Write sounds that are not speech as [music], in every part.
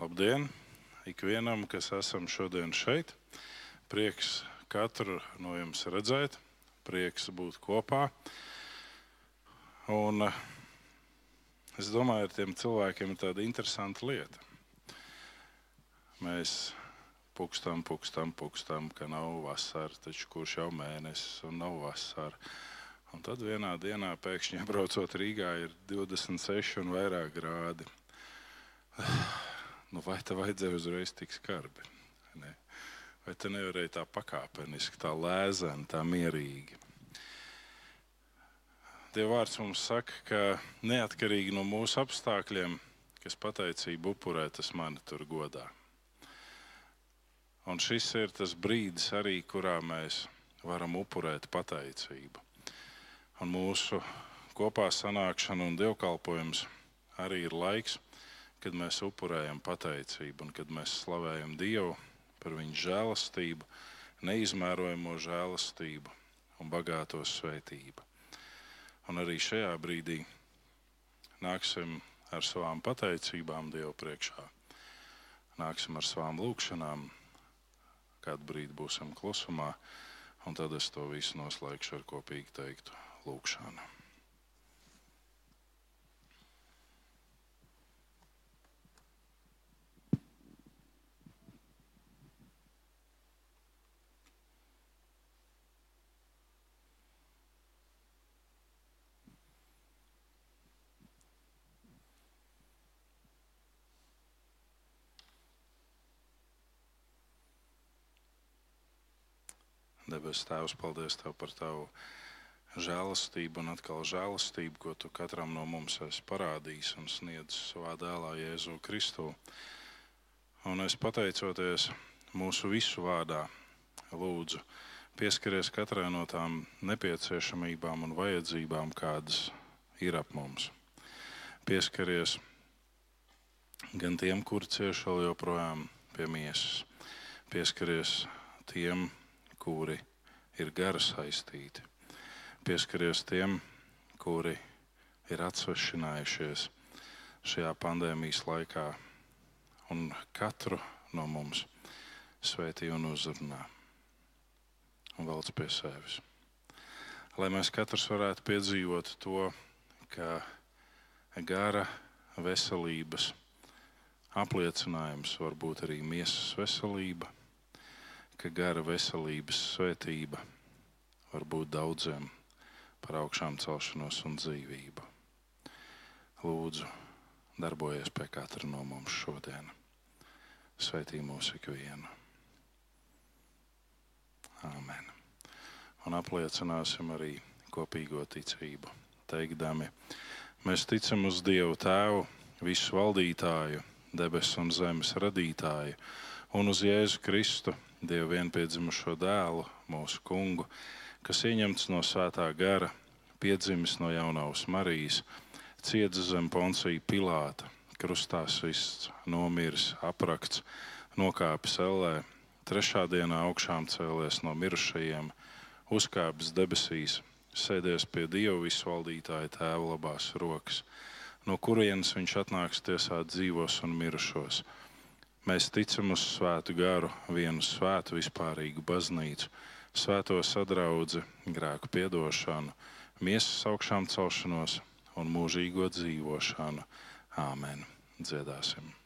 Labdien! Ikvienam, kas esam šodien šeit, prieks katru no jums redzēt, prieks būt kopā. Un es domāju, ar tiem cilvēkiem ir tāda interesanta lieta. Mēs pukstam, pukstam, pukstam, ka nav vasara, taču kurš jau mēnesis un nav vasara. Un tad vienā dienā pēkšņi [laughs] braucot Rīgā ir 26 un vairāk grādi. Nu, vai te vajadzēja uzreiz tik skarbi? Ne? Vai te nevarēja tā pakāpeniski, tā lēzeni, tā mierīgi? Dieva vārds mums saka, ka neatkarīgi no mūsu apstākļiem, kas pateicību upurē, tas mani tur godā. Un šis ir tas brīdis arī, kurā mēs varam upurēt pateicību. Un mūsu kopā sanākšana un dievkalpojums arī ir laiks, kad mēs upurējam pateicību un kad mēs slavējam Dievu par viņa žēlastību, neizmērojamo žēlastību un bagāto svētību. Un arī šajā brīdī nāksim ar savām pateicībām Dievu priekšā. Nāksim ar savām lūgšanām, kādu brīdi būsim klusumā, un tad es to visu noslēgšu ar kopīgi teiktu lūgšanu. Debes Tēvs, paldies Tev par Tavu žēlastību un atkal žēlastību, ko Tu katram no mums esi parādījis un sniedzis savā dēlā Jēzu Kristu. Un es pateicoties mūsu visu vārdā, lūdzu, pieskaries katrai no tām nepieciešamībām un vajadzībām, kādas ir ap mums. Pieskaries gan tiem, kuri cieš vēl joprojām pie miesas, pieskaries tiem, kuri ir gara saistīti. Pieskaries tiem, kuri ir atsvešinājušies šajā pandēmijas laikā, un katru no mums svētī un uzrunā un velc pie sevis. Lai mēs katrs varētu piedzīvot to, ka gara veselības apliecinājums var būt arī miesas veselība ka gara veselības svētība var būt daudziem par augšām celšanos un dzīvību. Lūdzu, darbojies pie katra no mums šodien. Svētī mūsu ikvienu. Āmen. Un apliecināsim arī kopīgo ticību, teikdami, mēs ticam uz Dievu Tēvu, visu valdītāju, debesu un zemes radītāju, un uz Jēzu Kristu Dievu vienpiedzimušo dēlu, mūsu kungu, kas ieņemts no svētā gara, piedzimis no jaunās Marijas, ciets zem Poncija Pilāta, krustā sists, nomiris, aprakts, nokāpis ellē, trešā dienā augšām cēlies no mirušajiem, uzkāpis debesīs, sēdies pie Dieva visvaldītāja tēva labās rokas, no kurienes viņš atnāks tiesāt dzīvos un mirušos Mēs ticam uz svētu garu, vienu svētu vispārīgu baznīcu, svēto sadraudzi, grēku piedošanu, miesas augšām celšanos un mūžīgo dzīvošanu. Āmen! Dziedāsim!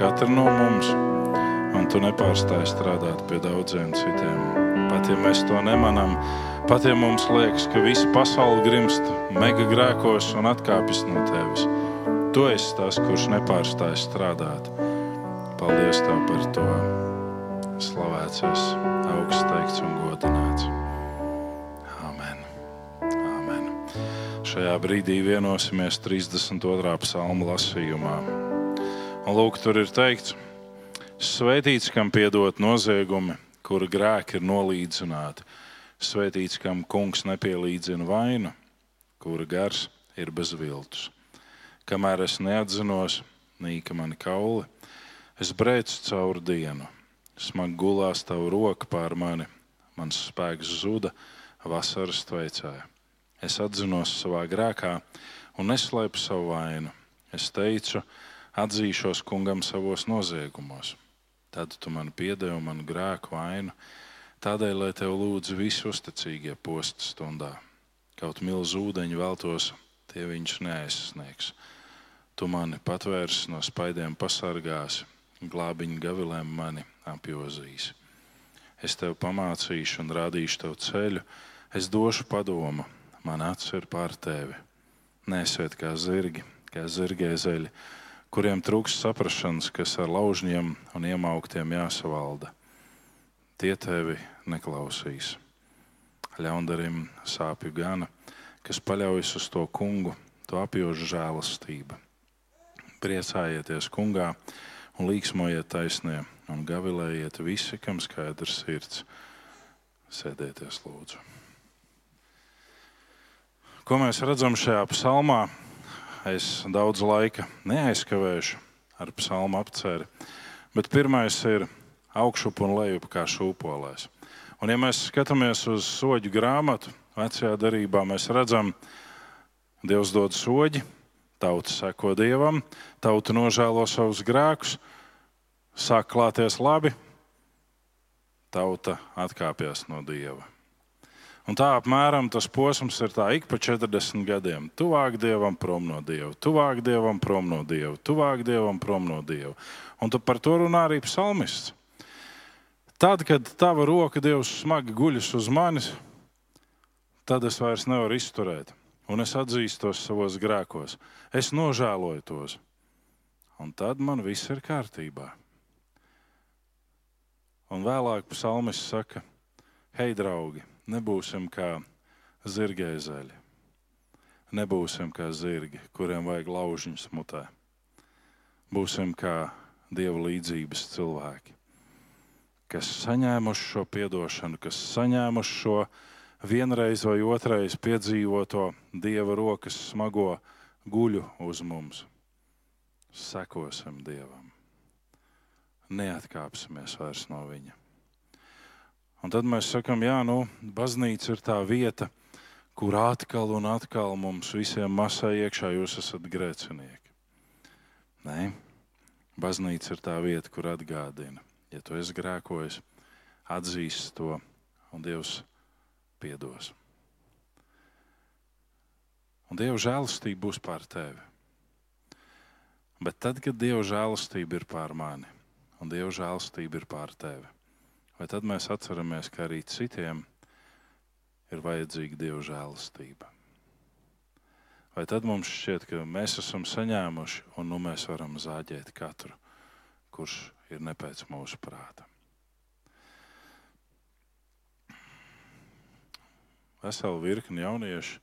Katra no mums, un tu nepārstāji strādāt pie daudziem citiem. Pat ja mēs to nemanām, pat ja mums liekas, ka visa pasaule grimst mega grēkos un atkāpjas no tevis, tu esi tas, kurš nepārstāj strādāt. Paldies Tev par to! Slavēts, augsts teikts un godināts. Amen. Amen. Šajā brīdī vienosimies 32. psalma lasījumā. Lūk, tur ir teikts, Svētīts, kam piedot noziegumi, kura grēki ir nolīdzināti. Svētīts, kam kungs nepielīdzina vainu, kura gars ir bez viltus. Kamēr es neatzinos, nīka mani kauli, es brēcu cauri dienu. Smagi gulās tavu roku pār mani, mans spēks zuda, vasaras tveicēja. Es atzinos savā grēkā un neslēpu savu vainu. Es teicu, ka atzīšos kungam savos noziegumos. Tad tu man piedevi manu grēku vainu, tādēļ, lai tev lūdzu visi uzticīgie posta stundā. Kaut milzu ūdeņu veltos, tie viņš neaizsniegs. Tu mani patvērsi no spaidiem, pasargāsi, glābiņu gavilēm mani apjozīs. Es tev pamācīšu un rādīšu tev ceļu, es došu padomu, man acis ir pār tevi. Nesiet kā zirgi, kā zirgēzeļi kuriem trūks saprašanas, kas ar laužņiem un iemauktiem jāsavalda. Tie tevi neklausīs. ļaundarim sāpju gana, kas paļaujas uz to kungu, to apjožu žēlastību. Priecājieties kungā un līksmojiet taisnē, un gavilējiet visi, kam skaidrs sirds. Sēdieties, lūdzu. Ko mēs redzam šajā psalmā? Es daudz laika neaizskavēšu ar psalmu apcēri, bet pirmais ir augšup un lejup kā šūpolēs. Un, ja mēs skatāmies uz soļu grāmatu, vecajā darbā, mēs redzam, Dievs dod soļi, tauta seko dievam, tauta nožēlo savus grēkus, sāk klāties labi, tauta atkāpjas no dieva. Un tā apmēram tas posms ir tā ik pa 40 gadiem. Tuvāk dievam, prom no dieva, tuvāk dievam, prom no dieva, tuvāk dievam, prom no dieva. Un par to runā arī psalmists. Tad, kad tava roka Dievs smagi guļas uz manis, tad es vairs nevaru izturēt. Un es atzīstos savos grēkos. Es nožēloju tos. Un tad man viss ir kārtībā. Un vēlāk psalmis saka, hei, draugi, nebūsim kā zirgēzeļi. Nebūsim kā zirgi, kuriem vajag laužiņus mutē. Būsim kā dieva līdzības cilvēki kas saņēmuši šo atdošanu, kas saņēmuši šo vienreiz vai otrreiz piedzīvoto dieva rokas smago guļu uz mums. Sekosim dievam, neatkāpsimies vairs no viņa. Un tad mēs sakām, jā, nu, baznīca ir tā vieta, kur atkal un atkal mums visiem masai iekšā jūs esat grēcinieki. Nē, baznīca ir tā vieta, kur atgādina Ja tu esi grēkojis, atzīst to, un Dievs piedos. Un Dieva žēlastība būs pār tevi. Bet tad, kad Dieva žēlastība ir pār mani un Dieva žēlastība ir pār tevi, vai tad mēs atceramies, ka arī citiem ir vajadzīga Dieva žēlastība? Vai tad mums šķiet, ka mēs esam saņēmuši un nu mēs varam zāģēt katru, kurš ir ne pēc mūsu prāta. Vesela virkni jauniešu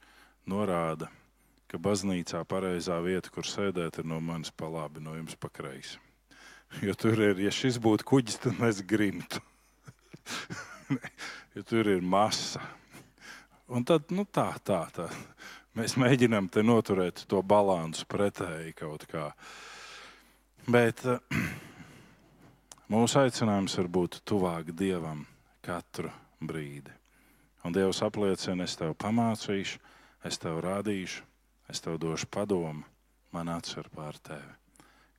norāda, ka baznīcā pareizā vieta, kur sēdēt, ir no manis pa labi, no jums pa kreisi. Jo tur ir, ja šis būtu kuģis, tad mēs grimtu. [laughs] jo tur ir masa. Un tad, nu tā, tā, tā. Mēs mēģinām te noturēt to balansu pretēji kaut kā. Bet uh, [clears throat] Mūsu aicinājums ir būt tuvāk Dievam katru brīdi. Un Dievs apliecina, es tev pamācīšu, es tev rādīšu, es tev došu padomu, man atcer pār tevi.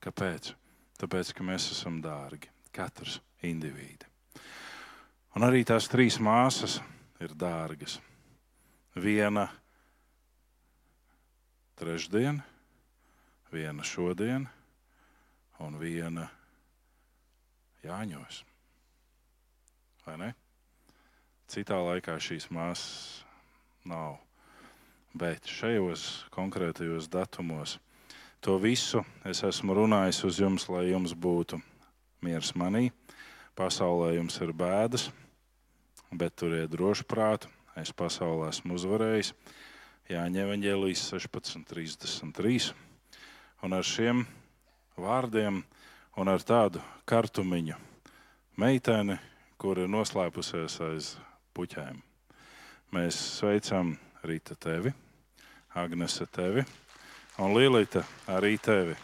Kāpēc? Tāpēc, ka mēs esam dārgi, katrs indivīds. Un arī tās trīs māsas ir dārgas. Viena trešdien, viena šodien un viena Jāņos. Vai ne? Citā laikā šīs māsas nav. Bet šajos konkrētajos datumos to visu es esmu runājis uz jums, lai jums būtu miers manī. Pasaulē jums ir bēdas, bet turiet drošu prātu. Es pasaulē esmu uzvarējis. Jāņem evanģēlijas 16.33. Un ar šiem vārdiem un ar tādu kartumiņu meiteni, kur ir noslēpusies aiz puķēm. Mēs sveicam Rīta tevi, Agnese tevi un Līlīta arī tevi.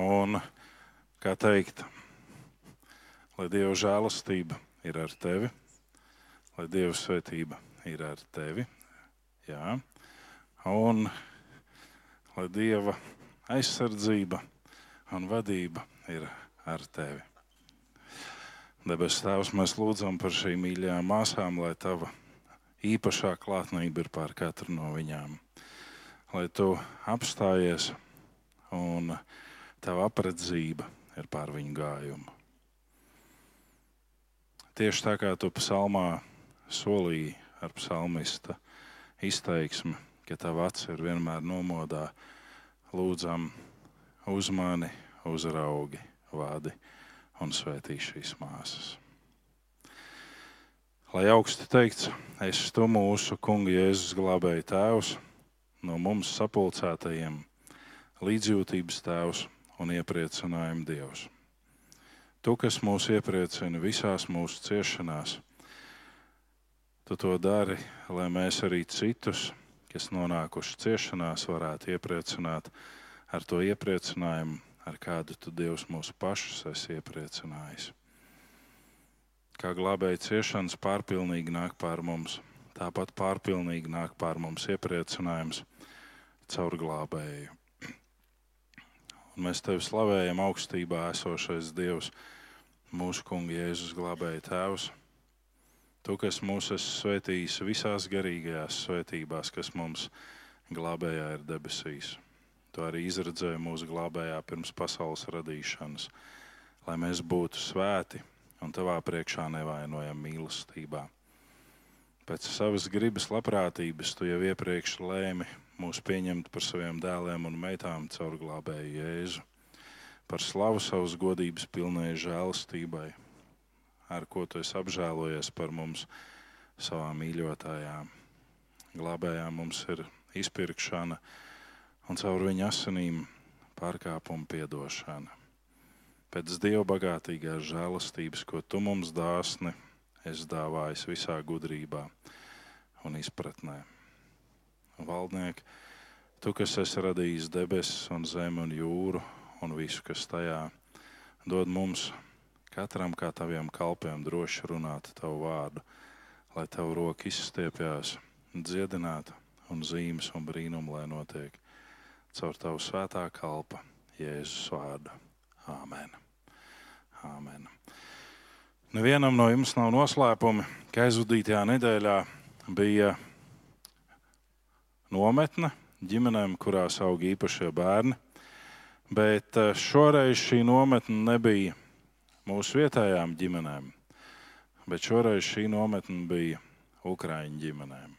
Un, kā teikt, lai Dieva žēlastība ir ar tevi, lai Dieva svētība ir ar tevi, jā, un lai Dieva aizsardzība un vadība ir ar tevi. Debes Tēvs, mēs lūdzam par šīm mīļajām māsām, lai Tava īpašā klātnība ir pār katru no viņām. Lai Tu apstājies un Tava apredzība ir pār viņu gājumu. Tieši tā kā Tu psalmā solīji ar psalmista izteiksmi, ka Tava acis ir vienmēr nomodā, lūdzam uz mani, uzraugi, vadi un svētī šīs māsas. Lai augstu teikts, es tu mūsu kungu Jēzus glābēju tēvs, no mums sapulcētajiem, līdzjūtības tēvs un iepriecinājuma dievs. Tu, kas mūs iepriecina visās mūsu ciešanās, tu to dari, lai mēs arī citus, kas nonākuši ciešanās, varētu iepriecināt ar to iepriecinājumu, ar kādu tu Dievs mūsu pašus esi iepriecinājis. Kā glābēji ciešanas pārpilnīgi nāk pār mums, tāpat pārpilnīgi nāk pār mums iepriecinājums caur glābēju. Mēs tevi slavējam augstībā esošais Dievs, mūsu Kunga Jēzus glābēja Tēvs. Tu, kas mūs esi svētījis visās garīgajās svētībās, kas mums glābējā ir debesīs. Tu arī izredzēji mūsu glābējā pirms pasaules radīšanas, lai mēs būtu svēti un tavā priekšā nevainojam mīlestībā. Pēc savas gribas labprātības tu jau iepriekš lēmi mūs pieņemt par saviem dēliem un meitām caur glābēju Jēzu, par slavu savas godības pilnai žēlastībai, ar ko tu esi apžēlojies par mums savā mīļotājā. Glābējā mums ir izpirkšana un caur viņa asinīm pārkāpuma piedošana. Pēc Dieva bagātīgās žēlastības, ko tu mums dāsni, es dāvāju visā gudrībā un izpratnē valdnieki, tu, kas esi radījis debesis un zemi un jūru un visu, kas tajā, dod mums katram kā taviem kalpiem droši runāt tavu vārdu, lai tavu roku izstiepjās, dziedinātu un zīmes un brīnumu, lai notiek caur tavu svētā kalpa Jēzus vārdu. Āmen. Āmen. Nevienam no jums nav noslēpumi, ka aizvadītajā nedēļā bija nometne ģimenēm, kurās aug īpašie bērni. Bet eh, šoreiz šī nometne nebija mūsu vietējām ģimenēm, bet šoreiz šī nometne bija Ukrāņu ģimenēm.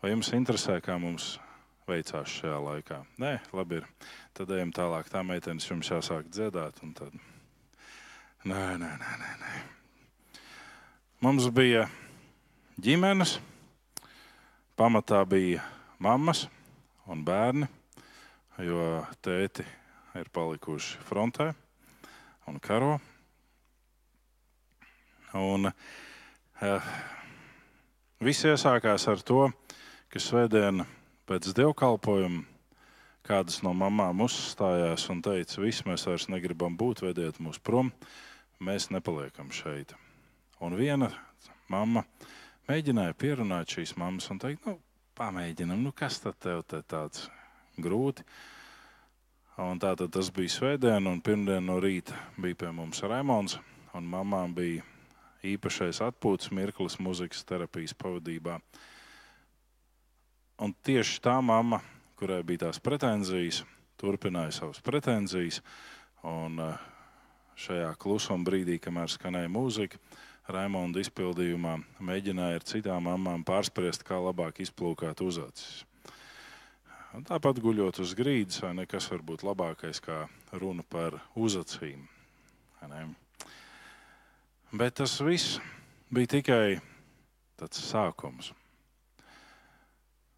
Vai jums interesē, kā mums veicās šajā laikā? Nē, labi. Ir. Tad ejam tālāk. Tā meitenes jums jāsāk dziedāt. Tad... Nē, nē, nē, nē, nē. Mums bija ģimenes pamatā bija mammas un bērni, jo tēti ir palikuši frontē un karo. Un, eh, viss iesākās ar to, ka svētdien pēc dievkalpojuma kādas no mamām uzstājās un teica, viss mēs vairs negribam būt, vediet mūs prom, mēs nepaliekam šeit. Un viena mamma mēģināja pierunāt šīs mammas un teikt, nu, pamēģinam, nu, kas tad tev te tāds grūti. Un tā tad tas bija svētdien, un pirmdien no rīta bija pie mums Raimons, un mamām bija īpašais atpūtas mirklis muzikas terapijas pavadībā. Un tieši tā mamma, kurai bija tās pretenzijas, turpināja savas pretenzijas, un eh, šajā klusuma brīdī, kamēr skanēja mūzika, Raimonda izpildījumā mēģināja ar citām mamām pārspriest, kā labāk izplūkāt uz acis. Tāpat guļot uz grīdas, vai nekas var būt labākais kā runa par uzacīm. Bet tas viss bija tikai tāds sākums.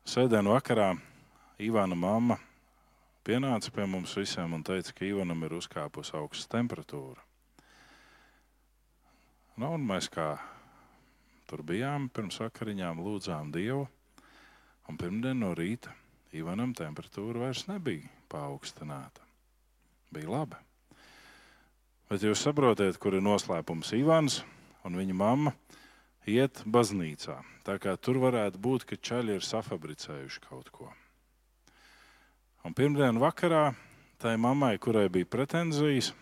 Sēdien vakarā Ivana mamma pienāca pie mums visiem un teica, ka Ivanam ir uzkāpusi augsta temperatūra. Nu, mēs kā tur bijām, pirms vakariņām lūdzām Dievu. Un pirmdien no rīta Ivanam temperatūra vairs nebija paaugstināta. Bija labi. Bet jūs saprotat, kur ir noslēpums Ivans un viņa mamma iet baznīcā. Tā kā tur varētu būt, ka čaļi ir safabricējuši kaut ko. Un pirmdien vakarā tai mammai, kurai bija pretenzijas,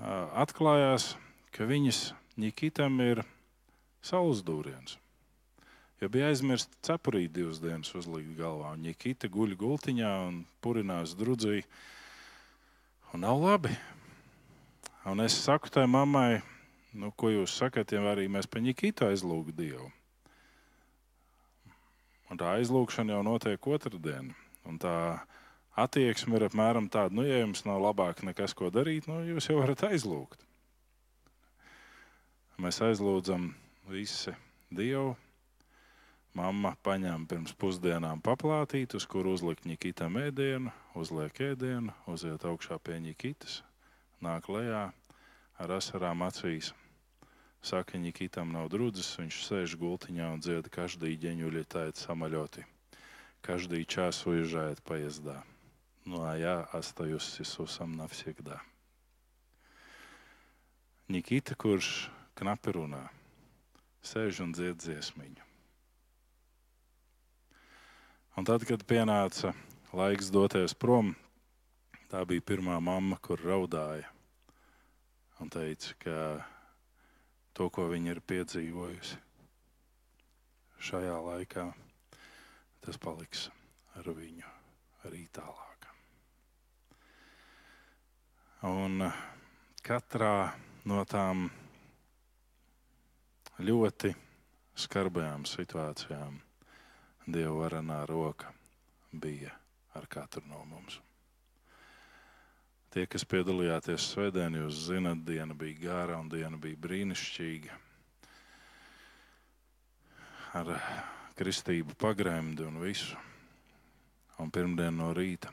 atklājās, ka viņas Nikitam ir saules dūriens. Jo bija aizmirsts cepurīt divas dienas uzlikt galvā. Un Nikita guļ gultiņā un purinās drudzī. Un nav labi. Un es saku tai mammai, nu, ko jūs sakat, ja arī mēs pa Nikitu aizlūgtu Dievu. Un tā aizlūgšana jau notiek otrdien. Un tā attieksme ir apmēram tāda, nu, ja jums nav labāk nekas, ko darīt, nu, jūs jau varat aizlūgt Mēs aizlūdzam visi Dievu. Mamma paņem pirms pusdienām paplātīt, uz kuru uzlikt ņikitam ēdienu, uzliek ēdienu, uziet augšā pie ņikitas, nāk lejā ar asarām acīs. Saka, ņikitam nav drudzes, viņš sēž gultiņā un dzied každī ģeņuļi tēt samaļoti. Každī час уезжает поезда. Ну а я остаюсь с Иисусом навсегда. Nikita, kurš knapi runā, sēž un dzied dziesmiņu. Un tad, kad pienāca laiks doties prom, tā bija pirmā mamma, kur raudāja un teica, ka to, ko viņa ir piedzīvojusi šajā laikā, tas paliks ar viņu arī tālāk. Un katrā no tām ļoti skarbajām situācijām Dieva varenā roka bija ar katru no mums. Tie, kas piedalījāties svētdienā, jūs zinat, diena bija gara un diena bija brīnišķīga. Ar kristību pagrēmdi un visu. Un pirmdien no rīta,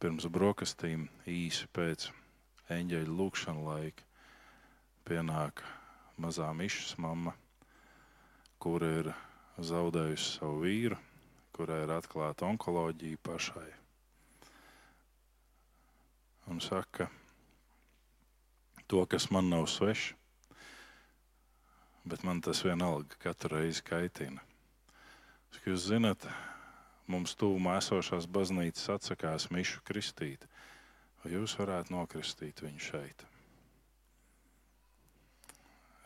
pirms brokastīm, īsi pēc eņģeļa lūkšana laika, pienāk mazā mišas mamma, kur ir zaudējusi savu vīru, kurai ir atklāta onkoloģija pašai. Un saka, to, kas man nav svešs, bet man tas vienalga katru reizi kaitina. Jūs zināt, mums tūmā esošās baznīcas atsakās mišu kristīt, vai jūs varētu nokristīt viņu šeit?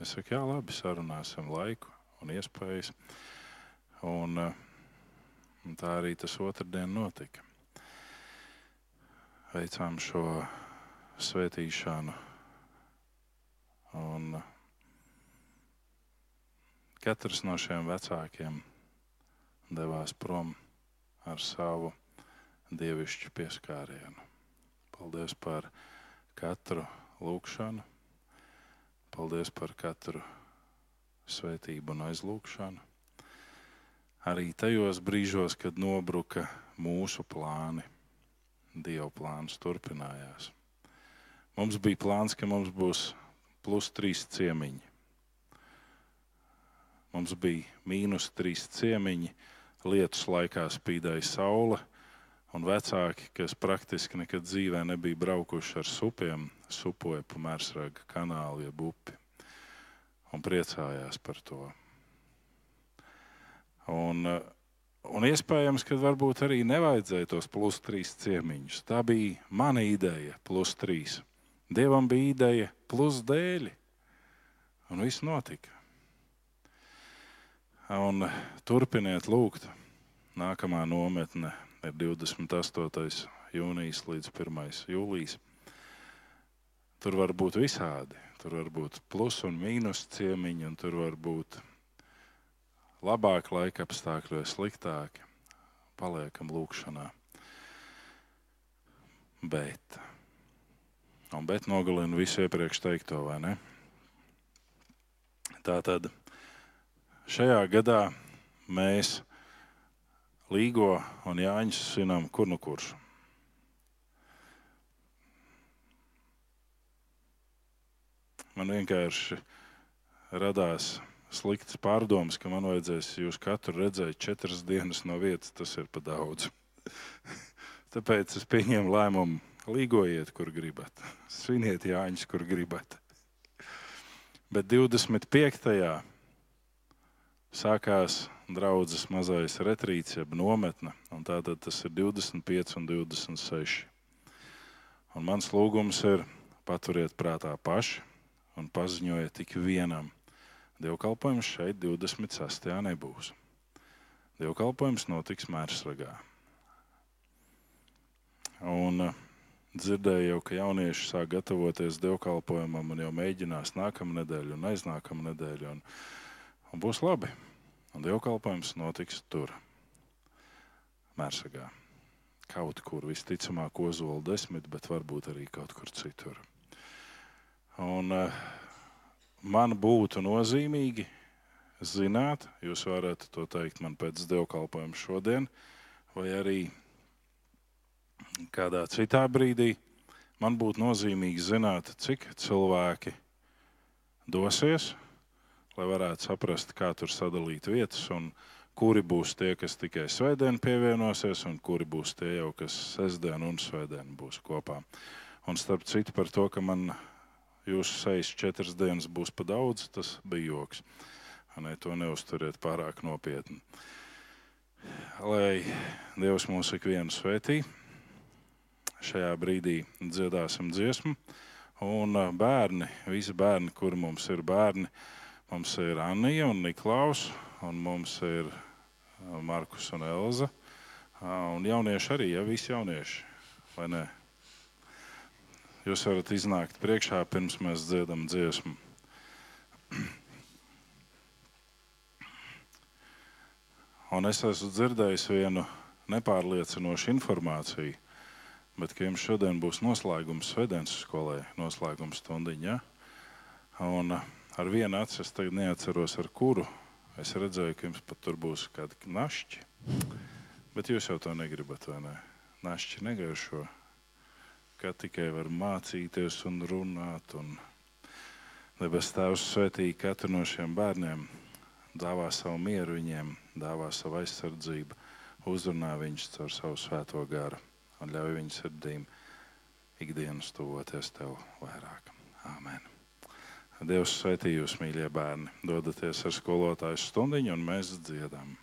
Es saku, jā, labi, sarunāsim laiku un iespējas. Un, eh, un tā arī tas otrdien notika. Veicām šo svētīšanu. Un eh, katrs no šiem vecākiem devās prom ar savu dievišķu pieskārienu. Paldies par katru lūgšanu, paldies par katru svētību un aizlūgšanu arī tajos brīžos, kad nobruka mūsu plāni, Dieva plāns turpinājās. Mums bija plāns, ka mums būs plus trīs ciemiņi. Mums bija mīnus trīs ciemiņi, lietus laikā spīdēja saule, un vecāki, kas praktiski nekad dzīvē nebija braukuši ar supiem, supoja pa mērsraga kanālu, jeb upi un priecājās par to. Un, eh, un iespējams, ka varbūt arī nevajadzēja tos plus trīs ciemiņus. Tā bija mana ideja, plus trīs. Dievam bija ideja, plus dēļi. Un viss notika. Un turpiniet lūgt. Nākamā nometne ir 28. jūnijas līdz 1. jūlijas. Tur var būt visādi. Tur var būt plus un mīnus ciemiņi, un tur var būt labāk laika apstākļos, sliktāk, paliekam lūkšanā. Bet, un bet nogalina visu iepriekš teikto, vai ne? Tā tad šajā gadā mēs Līgo un Jāņus svinam kur nu kurš. Man vienkārši radās sliktas pārdomas, ka man vajadzēs jūs katru redzēt četras dienas no vietas, tas ir pa daudz. [laughs] Tāpēc es pieņēmu lēmumu, līgojiet, kur gribat, sviniet Jāņus, kur gribat. Bet 25. Sākās draudzes mazais retrīts, jeb nometne, tātad tas ir 25 un 26. Un mans lūgums ir paturiet prātā paši un paziņojiet tik vienam Dievkalpojums šeit 26. nebūs. Dievkalpojums notiks Mērsragā. Un uh, dzirdēju jau, ka jaunieši sāk gatavoties dievkalpojumam un jau mēģinās nākamā nedēļa un aiznākamā nedēļa. Un, un būs labi. Un dievkalpojums notiks tur, Mērsagā. Kaut kur visticamāk, Ozola desmit, bet varbūt arī kaut kur citur. Un, uh, man būtu nozīmīgi zināt, jūs varat to teikt man pēc dievkalpojuma šodien, vai arī kādā citā brīdī, man būtu nozīmīgi zināt, cik cilvēki dosies, lai varētu saprast, kā tur sadalīt vietas, un kuri būs tie, kas tikai svētdien pievienosies, un kuri būs tie jau, kas sestdien un svētdien būs kopā. Un starp citu par to, ka man jūsu sejas četras dienas būs pa daudz, tas bija joks. Ne, to neusturiet pārāk nopietni. Lai Dievs mūs ikvienu svētī, šajā brīdī dziedāsim dziesmu. Un bērni, visi bērni, kuri mums ir bērni, mums ir Anija un Niklaus, un mums ir Markus un Elza. Un jaunieši arī, ja visi jaunieši, vai ne? Jūs varat iznākt priekšā, pirms mēs dziedam dziesmu. [clears throat] Un es esmu dzirdējis vienu nepārliecinošu informāciju, bet ka jums šodien būs noslēgums Svētdienas skolai, noslēgums stundiņa. Un ar vienu acu es tagad neatceros, ar kuru. Es redzēju, ka jums pat tur būs kādi našķi. Bet jūs jau to negribat, vai ne? Našķi negaršo ka tikai var mācīties un runāt. Un Debes Tēvs svētī katru no šiem bērniem, dāvā savu mieru viņiem, dāvā savu aizsardzību, uzrunā viņus caur savu svēto garu un ļauj viņu sirdīm ikdienas tuvoties Tev vairāk. Āmen! Dievs svētī jūs, mīļie bērni, dodaties ar skolotāju stundiņu un mēs dziedam.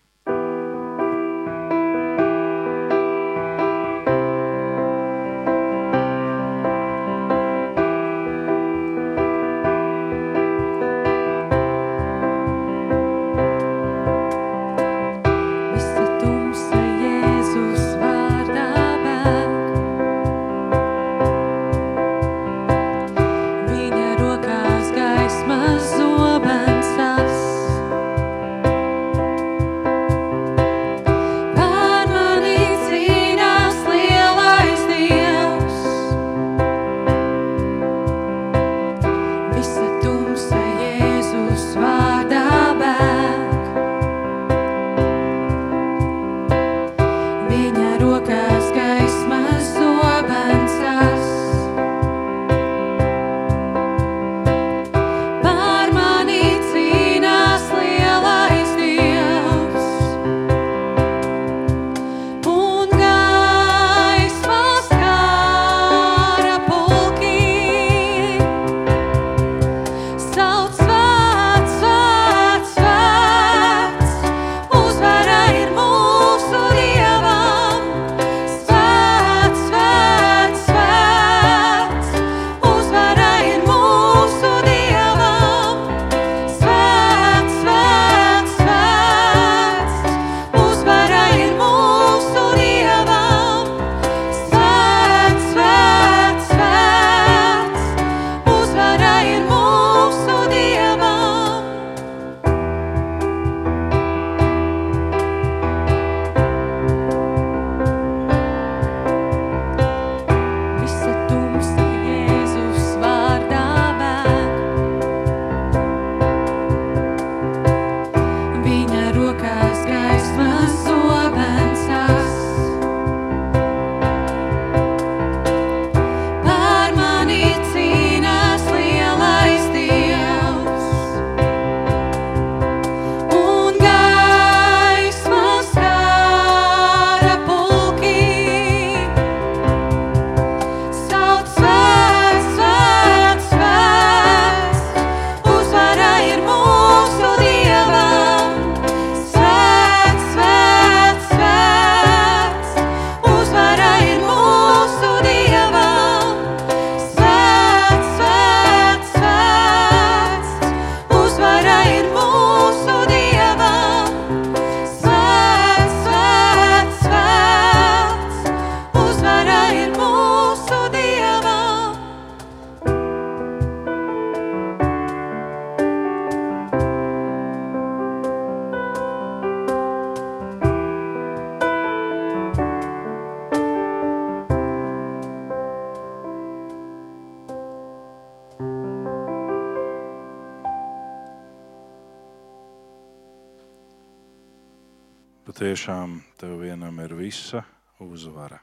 Visa uzvara,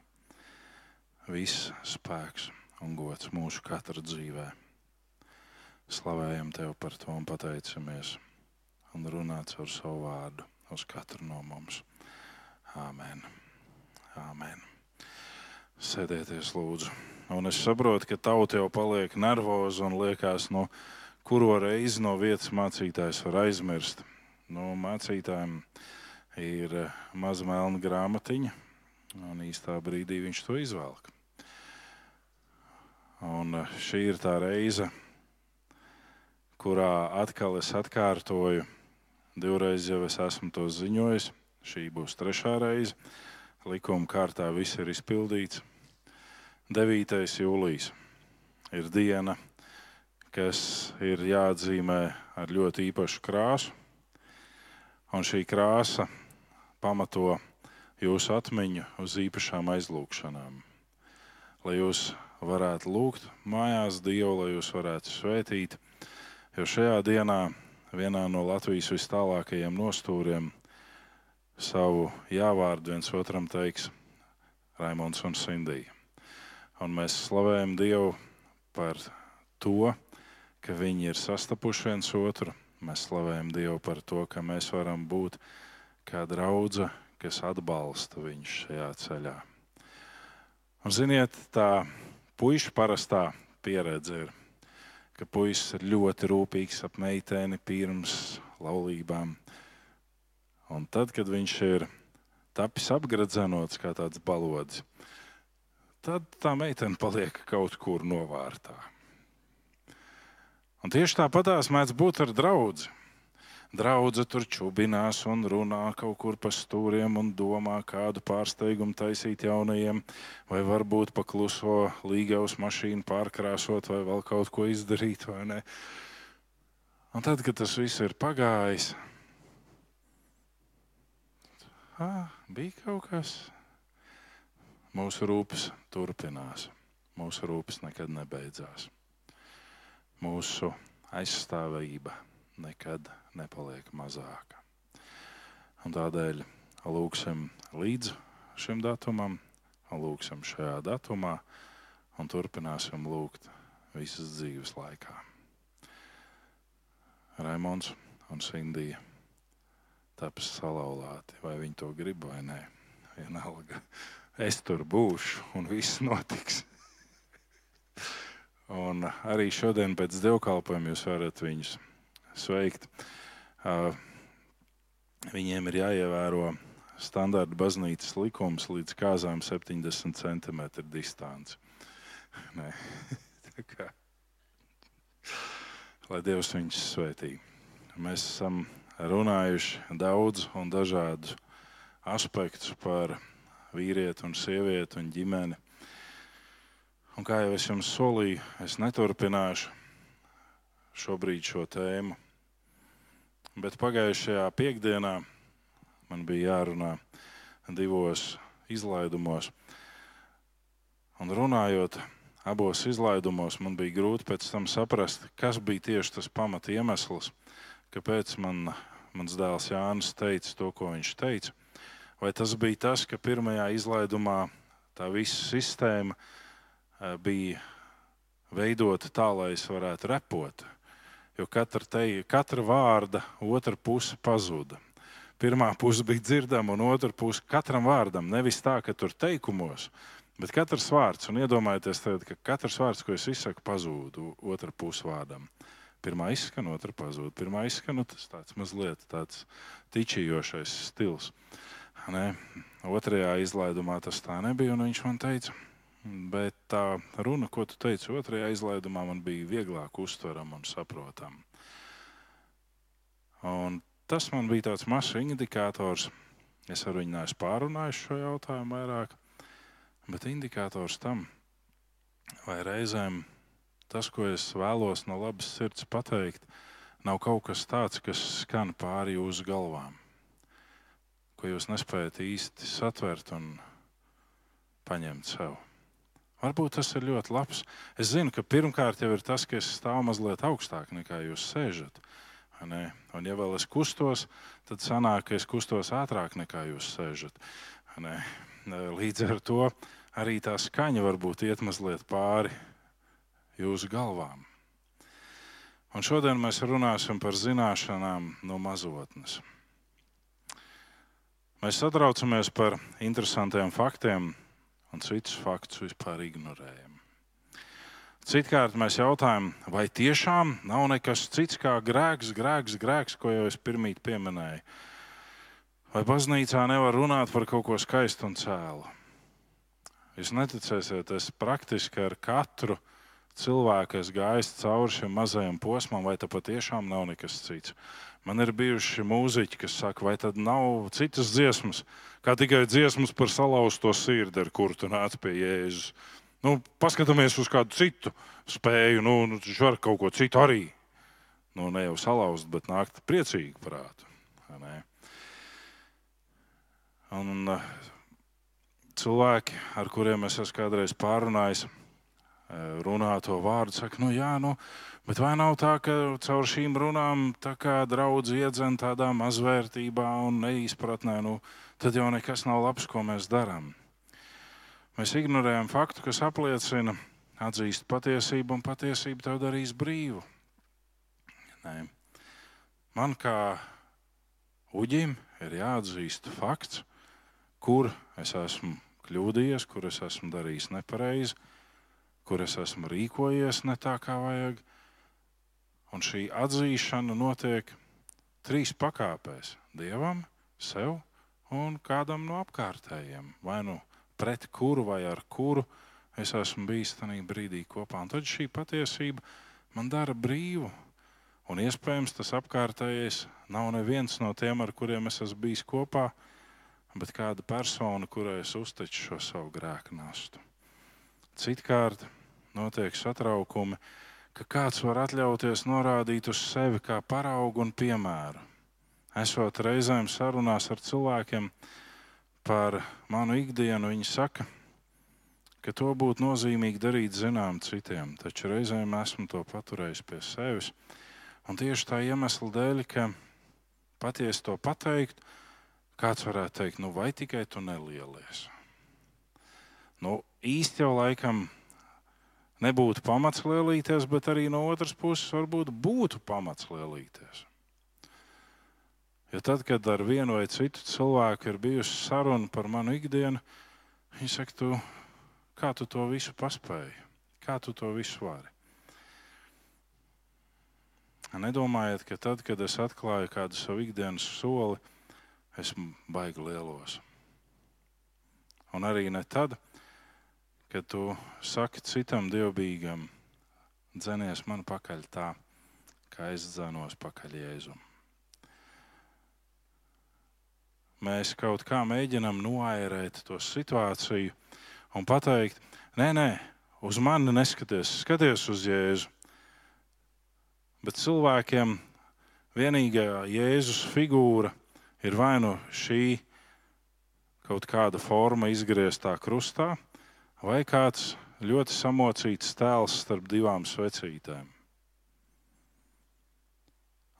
viss spēks un gods mūsu katra dzīvē. Slavējam tev par to un pateicamies un runāts ar savu vārdu uz katru no mums. Āmen. Āmen. Sēdieties, lūdzu. Un es saprotu, ka tauta jau paliek nervoza un liekas, no kuro reizi no vietas mācītājs var aizmirst. No mācītājiem ir eh, maza melna grāmatiņa, un īstā brīdī viņš to izvelk. Un eh, šī ir tā reize, kurā atkal es atkārtoju, divreiz jau es esmu to ziņojis. Šī būs trešā reize. Likuma kārtā viss ir izpildīts. 9. jūlijas ir diena, kas ir jāatzīmē ar ļoti īpašu krāsu. Un šī krāsa pamato jūsu atmiņu uz īpašām aizlūgšanām. Lai jūs varētu lūgt mājās Dievu, lai jūs varētu svētīt, jo šajā dienā vienā no Latvijas vis tālākajiem nostūriem savu jāvārdu viens otram teiks Raimons un Sindija. Un mēs slavējam Dievu par to, ka viņi ir sastapuši viens otru. Mēs slavējam Dievu par to, ka mēs varam būt kā draudzene, kas atbalsta viņu šajā ceļā. Un, ziniet, tā puiša parastā pieredze ir, ka puisis ir ļoti rūpīgs ap meiteni pirms laulībām. Un tad, kad viņš ir tapis apgradzenots kā tāds balodis, tad tā meitene paliek kaut kur novārtā. Un tieši tāpatās mēdz būt ar draugu. Draudze tur čubinās un runā kaut kur pa stūriem un domā, kādu pārsteigumu taisīt jaunajiem, vai varbūt pa kluso līgaus mašīnu pārkrāsot, vai vēl kaut ko izdarīt. Un tad, kad tas viss ir pagājis, ah, bija kaut kas. Mūsu rūpes turpinās, mūsu rūpes nekad nebeidzās. Mūsu aizstāvība nekad nepaliek mazāka. Un tādēļ lūgsim līdz šim datumam, lūgsim šajā datumā un turpināsim lūgt visas dzīves laikā. Raimons un Sindija taps salauzti, vai viņi to grib vai nē. Vienalga, es tur būšu un viss notiks. un arī šodien pēc dievkalpojuma jūs varat viņus sveikt. Viņiem ir jāievēro standarta baznīcas likums līdz kāzām 70 cm distance. [laughs] [laughs] Lai Dievs viņus svētī. Mēs esam runājuši daudz un dažādus aspektus par vīrieti un sievieti un ģimeni. Un kā jau es jums solīju, es neturpināšu šobrīd šo tēmu. Bet pagājušajā piekdienā man bija jārunā divos izlaidumos. Un runājot abos izlaidumos, man bija grūti pēc tam saprast, kas bija tieši tas pamat iemesls, kāpēc man, mans dēls Jānis teica to, ko viņš teica. Vai tas bija tas, ka pirmajā izlaidumā tā visa sistēma eh, bija veidota tā, lai es varētu repot, jo katra, te, katra vārda otra puse pazuda. Pirmā puse bija dzirdama, un otra puse katram vārdam. Nevis tā, ka tur teikumos, bet katrs vārds. Un iedomājieties, tagad, ka katrs vārds, ko es izsaku, pazūd otra puse vārdam. Pirmā izskan, otra pazūd. Pirmā izskan, nu, tas tāds mazliet tāds tičījošais stils. Ne? Otrajā izlaidumā tas tā nebija, un viņš man teica, Bet tā runa, ko tu teici otrajā izlaidumā, man bija vieglāk uztverama un saprotama. Un tas man bija tāds mazs indikators. Es ar viņu neesmu pārunājis šo jautājumu vairāk, bet indikators tam, vai reizēm tas, ko es vēlos no labas sirds pateikt, nav kaut kas tāds, kas skan pāri jūsu galvām, ko jūs nespējat īsti satvert un paņemt sev. Varbūt tas ir ļoti labs. Es zinu, ka pirmkārt jau ir tas, ka es stāvu mazliet augstāk nekā jūs sēžat. Un, ja vēl es kustos, tad sanāk, ka es kustos ātrāk nekā jūs sēžat. Līdz ar to arī tā skaņa varbūt iet mazliet pāri jūsu galvām. Un šodien mēs runāsim par zināšanām no mazotnes. Mēs satraucamies par interesantiem faktiem, un citus faktus vispār ignorējam. Citkārt mēs jautājam, vai tiešām nav nekas cits kā grēks, grēks, grēks, ko jau es pirmīt pieminēju. Vai baznīcā nevar runāt par kaut ko skaistu un cēlu? Jūs neticēsiet, es praktiski ar katru cilvēku esmu gājis cauri šim mazajam posmam, vai tā patiešām nav nekas cits. Man ir bijuši mūziķi, kas saka, vai tad nav citas dziesmas, kā tikai dziesmas par salauzto sirdi, ar kuru tu nāc pie Jēzus. Nu, paskatāmies uz kādu citu spēju, nu, nu viņš var kaut ko citu arī. Nu, ne jau salauzt, bet nākt priecīgi prātu. Un uh, cilvēki, ar kuriem es esmu kādreiz pārunājis, runā to vārdu, saka, nu jā, nu, bet vai nav tā, ka caur šīm runām tā kā draudz iedzen tādā mazvērtībā un neizpratnē, nu, tad jau nekas nav labs, ko mēs darām. Mēs ignorējam faktu, kas apliecina, atzīst patiesību, un patiesība tev darīs brīvu. Nē. Man kā uģim ir jāatzīst fakts, kur es esmu kļūdījies, kur es esmu darījis nepareizi, kur es esmu rīkojies ne tā, kā vajag. Un šī atzīšana notiek trīs pakāpēs - dievam, sev un kādam no apkārtējiem. Vai nu pret kuru vai ar kuru es esmu bijis tajā brīdī kopā. Un tad šī patiesība man dara brīvu. Un iespējams tas apkārtējais nav neviens no tiem, ar kuriem es esmu bijis kopā, bet kāda persona, kurai es uzteču šo savu grēku nastu. Citkārt notiek satraukumi, ka kāds var atļauties norādīt uz sevi kā paraugu un piemēru. Esot reizēm sarunās ar cilvēkiem, par manu ikdienu, viņi saka, ka to būtu nozīmīgi darīt zinām citiem, taču reizēm esmu to paturējis pie sevis. Un tieši tā iemesla dēļ, ka patiesi to pateikt, kāds varētu teikt, nu vai tikai tu nelielies. Nu, īsti jau laikam nebūtu pamats lielīties, bet arī no otras puses varbūt būtu pamats lielīties. Jo tad, kad ar vienu vai citu cilvēku ir bijusi saruna par manu ikdienu, viņi saka, tu, kā tu to visu paspēji, kā tu to visu vari. Nedomājiet, ka tad, kad es atklāju kādu savu ikdienas soli, esmu baigi lielos. Un arī ne tad, kad tu saki citam dievbijam, dzenies man pakaļ tā, kā es dzenos pakaļ Jēzumam. mēs kaut kā mēģinām noairēt to situāciju un pateikt, nē, nē, uz mani neskaties, skaties uz Jēzu. Bet cilvēkiem vienīgā Jēzus figūra ir vai nu šī kaut kāda forma izgrieztā krustā, vai kāds ļoti samocīts tēls starp divām svecītēm.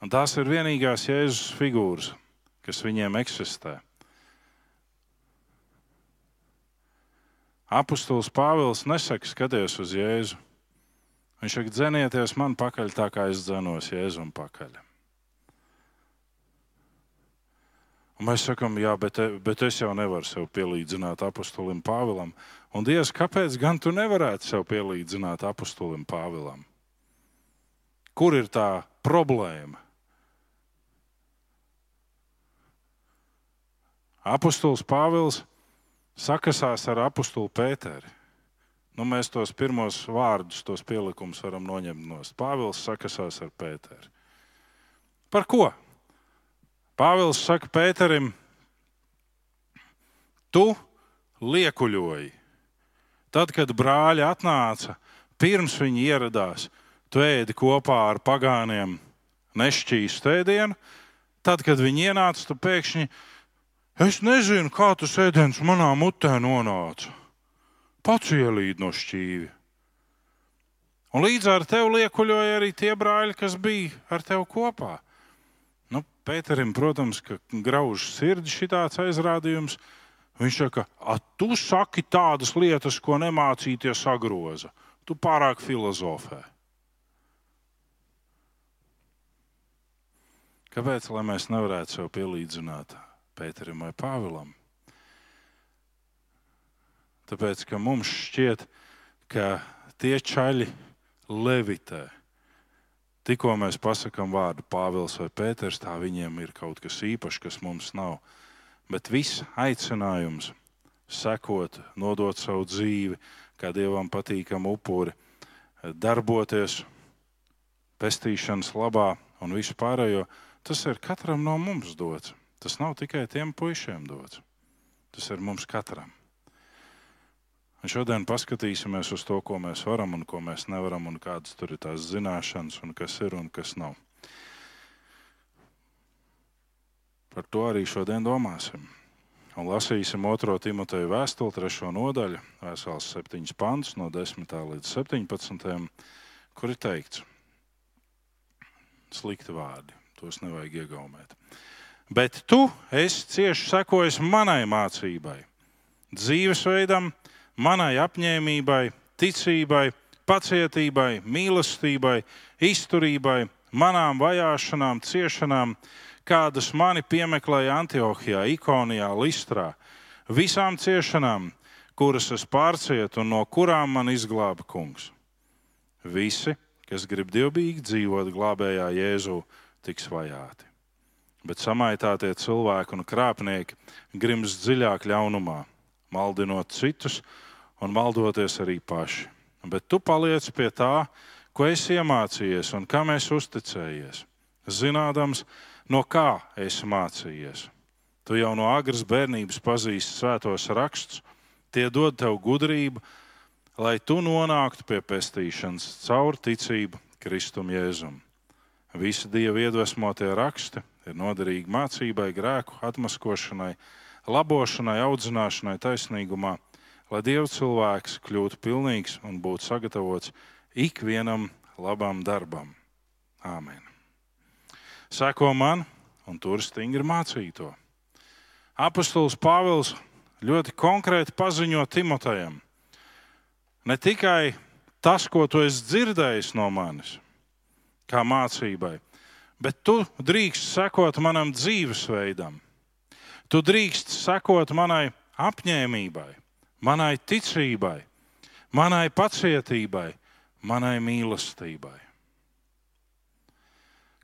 Un tās ir vienīgās Jēzus figūras kas viņiem eksistē. Apostols Pāvils nesaka, skaties uz Jēzu. Viņš saka, dzenieties man pakaļ tā, kā es dzenos Jēzum pakaļ. Un mēs sakām, jā, bet, bet es jau nevaru sev pielīdzināt apostolim Pāvilam. Un Dievs, kāpēc gan tu nevarētu sev pielīdzināt apostolim Pāvilam? Kur ir tā problēma? Apostols Pāvils sakasās ar apostulu Pēteri. Nu, mēs tos pirmos vārdus, tos pielikumus varam noņemt no Pāvils sakasās ar Pēteri. Par ko? Pāvils saka Pēterim, tu liekuļoji. Tad, kad brāļi atnāca, pirms viņi ieradās, tu ēdi kopā ar pagāniem nešķīstu ēdienu. Tad, kad viņi ienāca, tu pēkšņi Es nezinu, kā tas ēdiens manā mutē nonāca. Pats ielīd no šķīvi. Un līdz ar tevi liekuļoja arī tie brāļi, kas bija ar tevi kopā. Nu, Pēterim, protams, ka grauž sirdi šitāds aizrādījums. Viņš saka, tu saki tādas lietas, ko nemācīties sagroza. Tu pārāk filozofē. Kāpēc mēs nevarētu sev pielīdzināt Pēterim vai Pāvilam? Tāpēc, ka mums šķiet, ka tie čaļi levitē. Tikko mēs pasakām vārdu Pāvils vai Pēters, tā viņiem ir kaut kas īpašs, kas mums nav. Bet viss aicinājums sekot, nodot savu dzīvi, kā dievam patīkam upuri, darboties pestīšanas labā un visu pārējo, tas ir katram no mums dots. Tas nav tikai tiem puišiem dots. Tas ir mums katram. Un šodien paskatīsimies uz to, ko mēs varam un ko mēs nevaram, un kādas tur ir tās zināšanas, un kas ir un kas nav. Par to arī šodien domāsim. Un lasīsim 2. Timoteja vēstuli, 3. nodaļu, vesels 7 pants, no 10. līdz 17. kur ir teikts, slikti vārdi, tos nevajag iegaumēt. Bet tu esi cieši sekojis manai mācībai, dzīvesveidam, manai apņēmībai, ticībai, pacietībai, mīlestībai, izturībai, manām vajāšanām, ciešanām, kādas mani piemeklēja Antiohijā, Ikonijā, Listrā, visām ciešanām, kuras es pārcietu un no kurām man izglāba kungs. Visi, kas grib dievbijīgi dzīvot glābējā Jēzū, tiks vajāti. Bet samaitātie cilvēki un krāpnieki grims dziļāk ļaunumā, maldinot citus un maldoties arī paši. Bet tu paliec pie tā, ko esi iemācījies un kam esi uzticējies, zinādams, no kā esi mācījies. Tu jau no agras bērnības pazīsti svētos rakstus, tie dod tev gudrību, lai tu nonāktu pie pestīšanas caur ticību Kristum Jēzum. Visi Dieva iedvesmotie raksti ir noderīgi mācībai, grēku atmaskošanai, labošanai, audzināšanai, taisnīgumā, lai Dieva cilvēks kļūtu pilnīgs un būtu sagatavots ikvienam labam darbam. Āmen. Seko man, un tur stingri mācīto. Apostols Pāvils ļoti konkrēti paziņo Timotejam. Ne tikai tas, ko tu esi dzirdējis no manis, kā mācībai, bet tu drīkst sekot manam dzīvesveidam. Tu drīkst sekot manai apņēmībai manai ticībai, manai pacietībai, manai mīlestībai.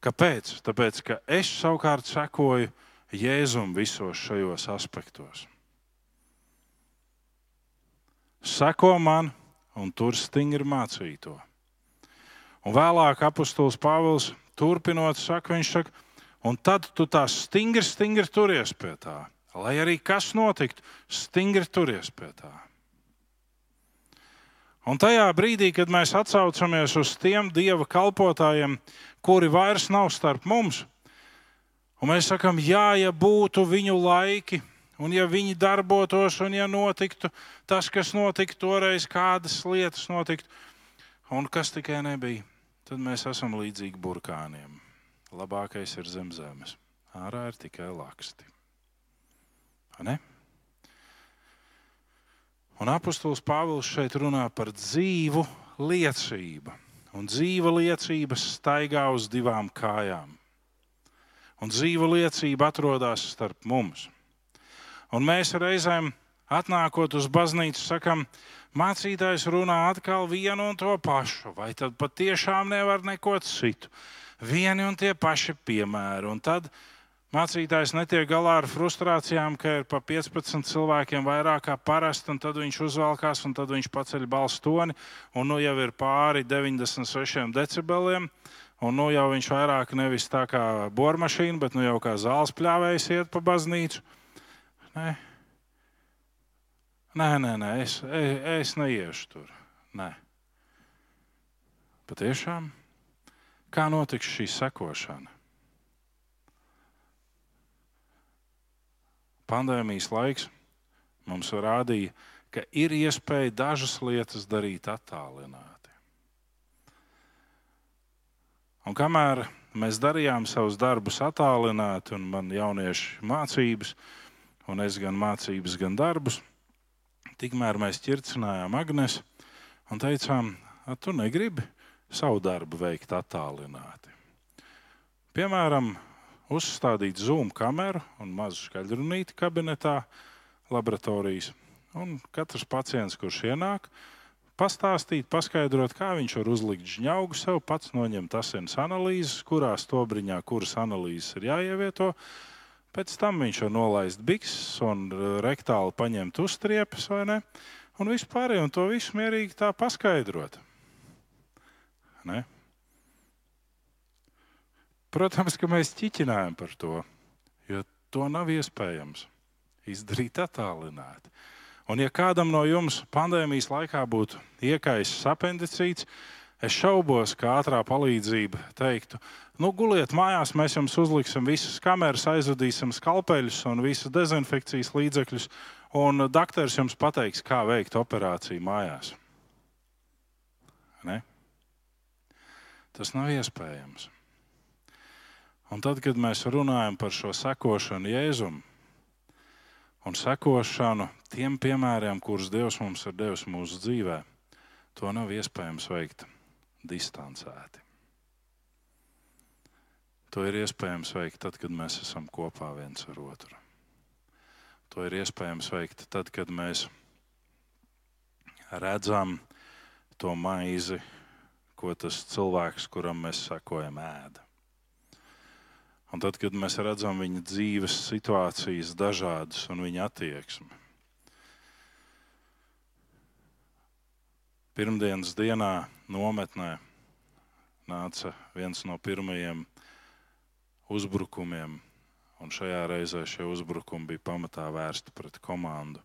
Kāpēc? Tāpēc, ka es savukārt sekoju Jēzum visos šajos aspektos. Seko man, un tur stingri mācīto. Un vēlāk apustulis Pāvils turpinot, saka, viņš saka, un tad tu tā stingri, stingri turies pie tā. Lai arī kas notiktu, stingri turies pie tā. Un tajā brīdī, kad mēs atcaucamies uz tiem dieva kalpotājiem, kuri vairs nav starp mums, un mēs sakām, jā, ja būtu viņu laiki, un ja viņi darbotos, un ja notiktu tas, kas notika toreiz, kādas lietas notiktu, un kas tikai nebija, tad mēs esam līdzīgi burkāniem. Labākais ir zem zemes. Ārā ir tikai laksti. Ne? Un apustulis Pāvils šeit runā par dzīvu liecību. Un dzīva liecība staigā uz divām kājām. Un dzīva liecība atrodas starp mums. Un mēs reizēm atnākot uz baznīcu, sakam, mācītājs runā atkal vienu un to pašu, vai tad patiešām nevar neko citu. Vieni un tie paši piemēri. Un tad Mācītājs netiek galā ar frustrācijām, ka ir pa 15 cilvēkiem vairāk kā parasti, un tad viņš uzvelkās, un tad viņš paceļ balss toni, un nu jau ir pāri 96 decibeliem. Un nu jau viņš vairāk nevis tā kā bormašīna, bet nu jau kā zāles pļāvējs iet pa baznīcu. Nē, nē, nē, nē es, es, es neiešu tur. Nē. Patiešām, kā notiks šī sekošana? Pandēmijas laiks mums rādīja, ka ir iespēja dažas lietas darīt attālināti. Un kamēr mēs darījām savus darbus attālināti, un man jaunieši mācības, un es gan mācības, gan darbus. Tikmēr mēs ķircinājām Agnēs un teicām, tu negribi savu darbu veikt attālināti. Piemēram, uzstādīt zoom kameru un mazu skaļrunīti kabinetā, laboratorijas. Un katrs pacients, kurš ienāk, pastāstīt, paskaidrot, kā viņš var uzlikt žņaugu sev, pats noņemt asins analīzes, kurā stobriņā kuras analīzes ir jāievieto. Pēc tam viņš var nolaist bikses un rektāli paņemt uztriepes vai ne. Un vispār un to visu mierīgi tā paskaidrot. Ne? Protams, ka mēs ķiķinājam par to, jo to nav iespējams izdarīt attālināti. Un, ja kādam no jums pandēmijas laikā būtu iekaisis apendicīts, es šaubos, ka ātrā palīdzība teiktu, nu, guliet mājās, mēs jums uzliksim visas kameras, aizvadīsim skalpeļus un visas dezinfekcijas līdzekļus, un doktors jums pateiks, kā veikt operāciju mājās. Ne? Tas nav iespējams. Un tad, kad mēs runājam par šo sekošanu Jēzumam, un sekošanu tiem piemēriem, kurus Dievs mums ir devis mūsu dzīvē, to nav iespējams veikt distancēti. To ir iespējams veikt tad, kad mēs esam kopā viens ar otru. To ir iespējams veikt tad, kad mēs redzam to maizi, ko tas cilvēks, kuram mēs sekojam, ēda. Un tad, kad mēs redzam viņa dzīves situācijas, dažādas un viņa attieksmi. Pirmdienas dienā nometnē nāca viens no pirmajiem uzbrukumiem, un šajā reizē šie uzbrukumi bija pamatā vērsti pret komandu.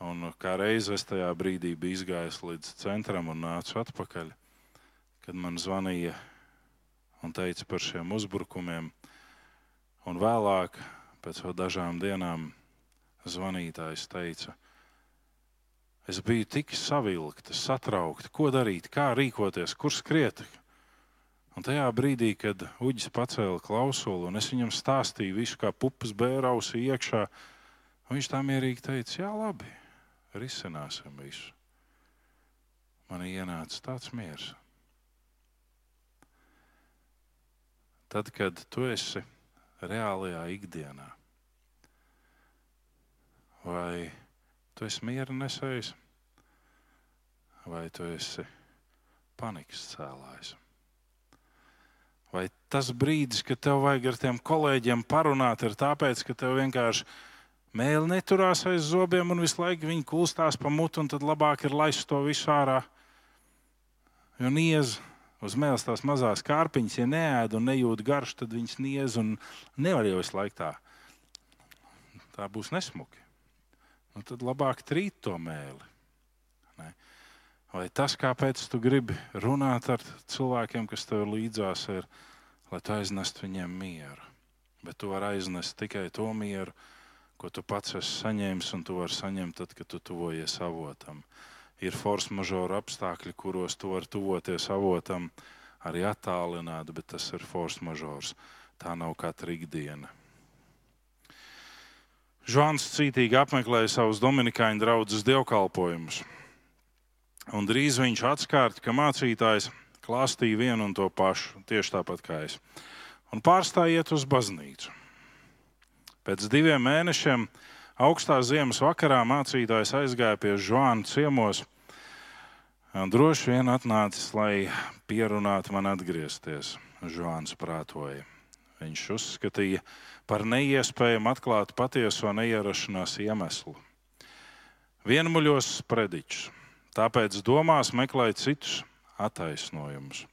Un kā reize es tajā brīdī biju izgājis līdz centram un nācu atpakaļ, kad man zvanīja un teica par šiem uzbrukumiem. Un vēlāk, pēc dažām dienām, zvanītājs teica, es biju tik savilkta, satraukta, ko darīt, kā rīkoties, kur skriet. Un tajā brīdī, kad uģis pacēla klausuli, un es viņam stāstīju visu, kā pupas bērausi iekšā, viņš tā mierīgi teica, jā, labi, risināsim visu. Man ienāca tāds miers. Tad, kad tu esi reālajā ikdienā. Vai tu esi miera nesējis, vai tu esi panikas cēlājs? Vai tas brīdis, kad tev vajag ar tiem kolēģiem parunāt, ir tāpēc, ka tev vienkārši mēlī neturās aiz zobiem un visu laiku viņi kulstās pa mutu, un tad labāk ir laist to visu ārā. Jo niez uz mēles tās mazās kārpiņas, ja neēd un nejūt garšu, tad viņas niez un nevar jau visu laiku tā. Tā būs nesmuki. Nu, tad labāk trīt to mēli. Ne? Vai tas, kāpēc tu gribi runāt ar cilvēkiem, kas tev līdzās, ir, lai tu aiznestu viņiem mieru. Bet tu vari aiznest tikai to mieru, ko tu pats esi saņēmis, un tu vari saņemt tad, kad tu tuvojies avotam ir force majeure apstākļi, kuros tu vari tuvoties avotam, arī attālināt, bet tas ir force majeure. Tā nav katra ikdiena. Žāns cītīgi apmeklēja savus dominikāņu draugus dievkalpojumus. Un drīz viņš atskārta, ka mācītājs klāstīja vienu un to pašu, tieši tāpat kā es. Un pārstājiet uz baznīcu. Pēc diviem mēnešiem Augstā ziemas vakarā mācītājs aizgāja pie Žāna ciemos. Droši vien atnācis, lai pierunātu man atgriezties. Žāns prātoja. Viņš uzskatīja par neiespējamu atklāt patieso neierašanās iemeslu. Vienmuļos sprediķus, tāpēc domās meklēja citus attaisnojumus.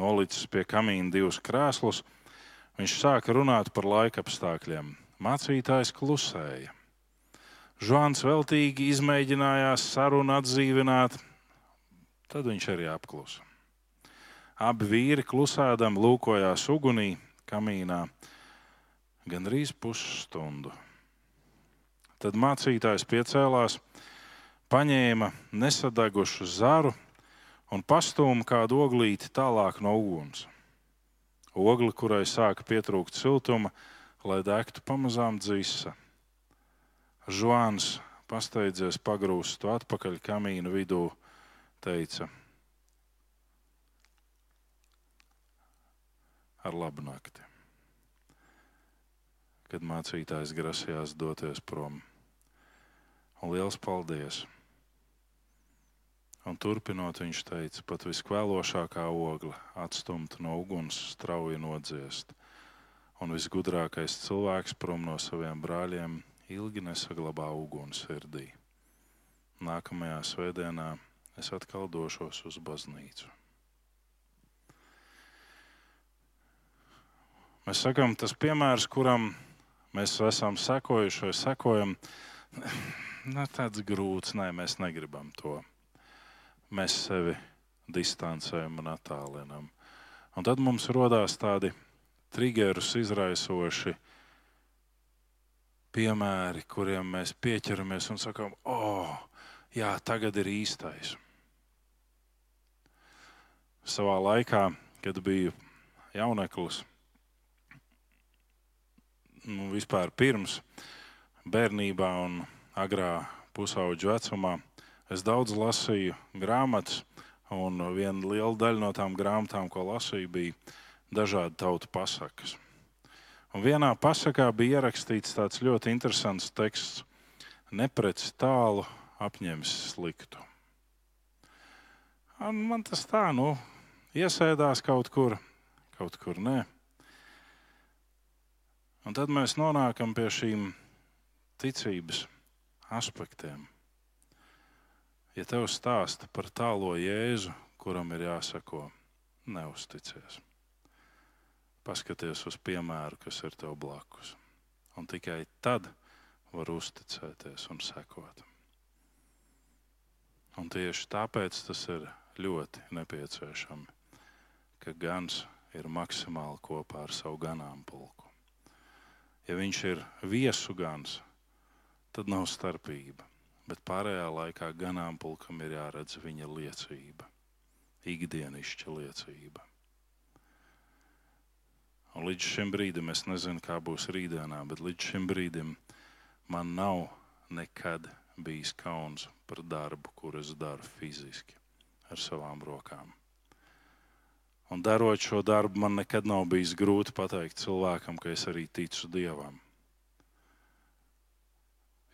Nolicis pie kamīna divus krēslus, viņš sāka runāt par laika apstākļiem. Mācītājs klusēja. Žants veltīgi izmēģinājās sarunu atdzīvināt, tad viņš arī apklusa. Abi vīri klusēdam lūkojās ugunī, kamīnā, gandrīz pusstundu. Tad mācītājs piecēlās, paņēma nesadegušu zaru un pastūma kādu oglīti tālāk no uguns. ogli, kurai sāka pietrūkt siltuma, lai degtu pamazām dzīsa. Žuāns pasteidzies pagrūst to atpakaļ kamīna vidū, teica: Ar labu nakti. Kad mācītājs grasījās doties prom. Un liels paldies! Un turpinot, viņš teica, pat viskvēlošākā ogla atstumta no uguns strauji nodziest, un visgudrākais cilvēks prom no saviem brāļiem ilgi nesaglabā uguns sirdī. Nākamajā svētdienā es atkal došos uz baznīcu. Mēs sakām, tas piemērs, kuram mēs esam sekojuši vai sekojam, [laughs] ne tāds grūts, nē, mēs negribam to mēs sevi distancējam un attālinam. Un tad mums radās tādi triggerus izraisoši piemēri, kuriem mēs pieķeramies un sakām, oh, jā, tagad ir īstais. Savā laikā, kad biju jauneklis, nu, vispār pirms bērnībā un agrā pusauģu vecumā, Es daudz lasīju grāmatas, un viena liela daļa no tām grāmatām, ko lasīju, bija dažādu tautu pasakas. Un vienā pasakā bija ierakstīts tāds ļoti interesants teksts: Nepreci tālu apņems sliktu. Un man tas tā, nu, iesēdās kaut kur, kaut kur nē. Un tad mēs nonākam pie šīm ticības aspektiem. Ja tev stāsta par tālo Jēzu, kuram ir jāsako, neusticies. Paskaties uz piemēru, kas ir tev blakus. Un tikai tad var uzticēties un sekot. Un tieši tāpēc tas ir ļoti nepieciešami, ka gans ir maksimāli kopā ar savu ganāmpulku. Ja viņš ir viesu gans, tad nav starpība bet pārējā laikā ganāmpulkam ir jāredz viņa liecība, ikdienišķa liecība. Līdz šim brīdim es nezinu, kā būs rītdienā, bet līdz šim brīdim man nav nekad bijis kauns par darbu, kur es daru fiziski ar savām rokām. Un darot šo darbu, man nekad nav bijis grūti pateikt cilvēkam, ka es arī ticu Dievam.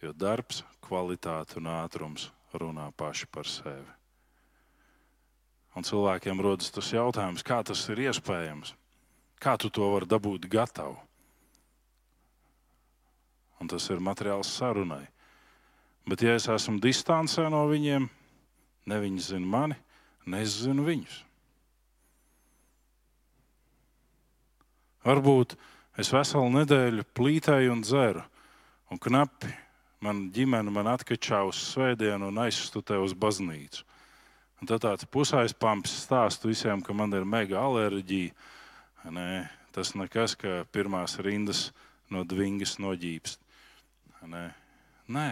Jo darbs, kvalitāte un ātrums runā paši par sevi. Un cilvēkiem rodas tas jautājums, kā tas ir iespējams? Kā tu to vari dabūt gatavu? Un tas ir materiāls sarunai. Bet, ja es esmu distancē no viņiem, ne viņi zina mani, ne es zinu viņus. Varbūt es veselu nedēļu plītēju un dzeru, un knapi man ģimene man atkačā uz svētdienu un aizstutē uz baznīcu. Un tad tāds pusaizpamps stāsta visiem, ka man ir mega alerģija. Nē, tas nekas, ka pirmās rindas no dvingas noģīpst. Nē. Nē.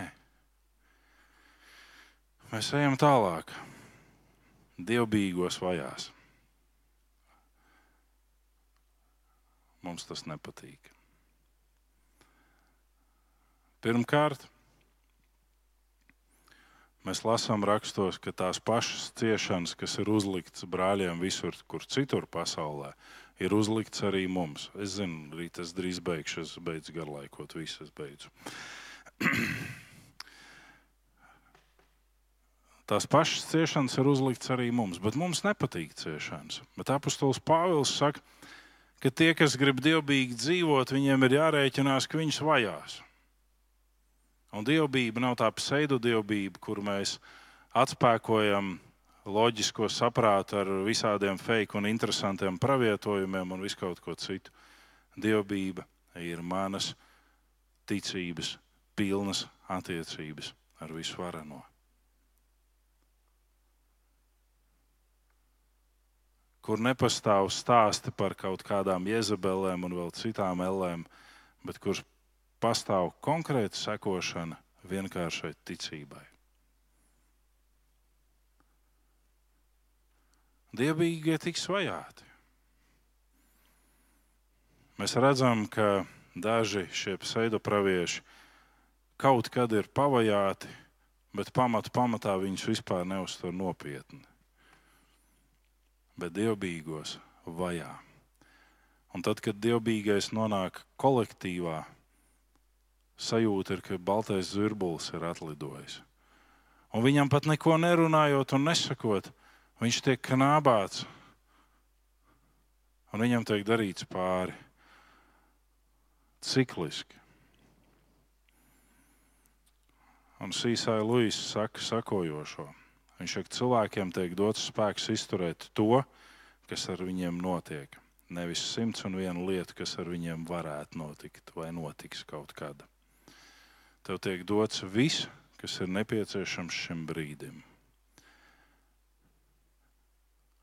Mēs ejam tālāk. Dievbijīgos vajās. Mums tas nepatīk. Pirmkārt, Mēs lasām rakstos, ka tās pašas ciešanas, kas ir uzliktas brāļiem visur, kur citur pasaulē, ir uzlikts arī mums. Es zinu, arī tas drīz beigšu, es beidzu garlaikot, visu es beidzu. [clears throat] Tās pašas ciešanas ir uzlikts arī mums, bet mums nepatīk ciešanas. Bet apustulis Pāvils saka, ka tie, kas grib dievbijīgi dzīvot, viņiem ir jārēķinās, ka viņus vajās. Un dievbijība nav tā pseidodievbijība, kur mēs atspēkojam loģisko saprātu ar visādiem fake un interesantiem pravietojumiem un visu kaut ko citu. Dievbijība ir manas ticības, pilnas attiecības ar visvareno. Kur nepastāv stāsti par kaut kādām jezebelēm un vēl citām ellēm, bet kurš pastāv konkrēta sekošana vienkāršai ticībai. Dievbijīgie tiks vajāti. Mēs redzam, ka daži šie pseidopravieši kaut kad ir pavajāti, bet pamatu pamatā viņus vispār neuztver nopietni. Bet dievbijīgos vajā. Un tad, kad dievbijīgais nonāk kolektīvā, sajūta ir, ka baltais zirbulis ir atlidojis. Un viņam pat neko nerunājot un nesakot, viņš tiek knābāts. Un viņam tiek darīts pāri. Cikliski. Un Sīsāja Luisa saka sakojošo. Viņš saka, cilvēkiem tiek dots spēks izturēt to, kas ar viņiem notiek. Nevis simts un viena lieta, kas ar viņiem varētu notikt vai notiks kaut kāda. Tev tiek dots viss, kas ir nepieciešams šim brīdim.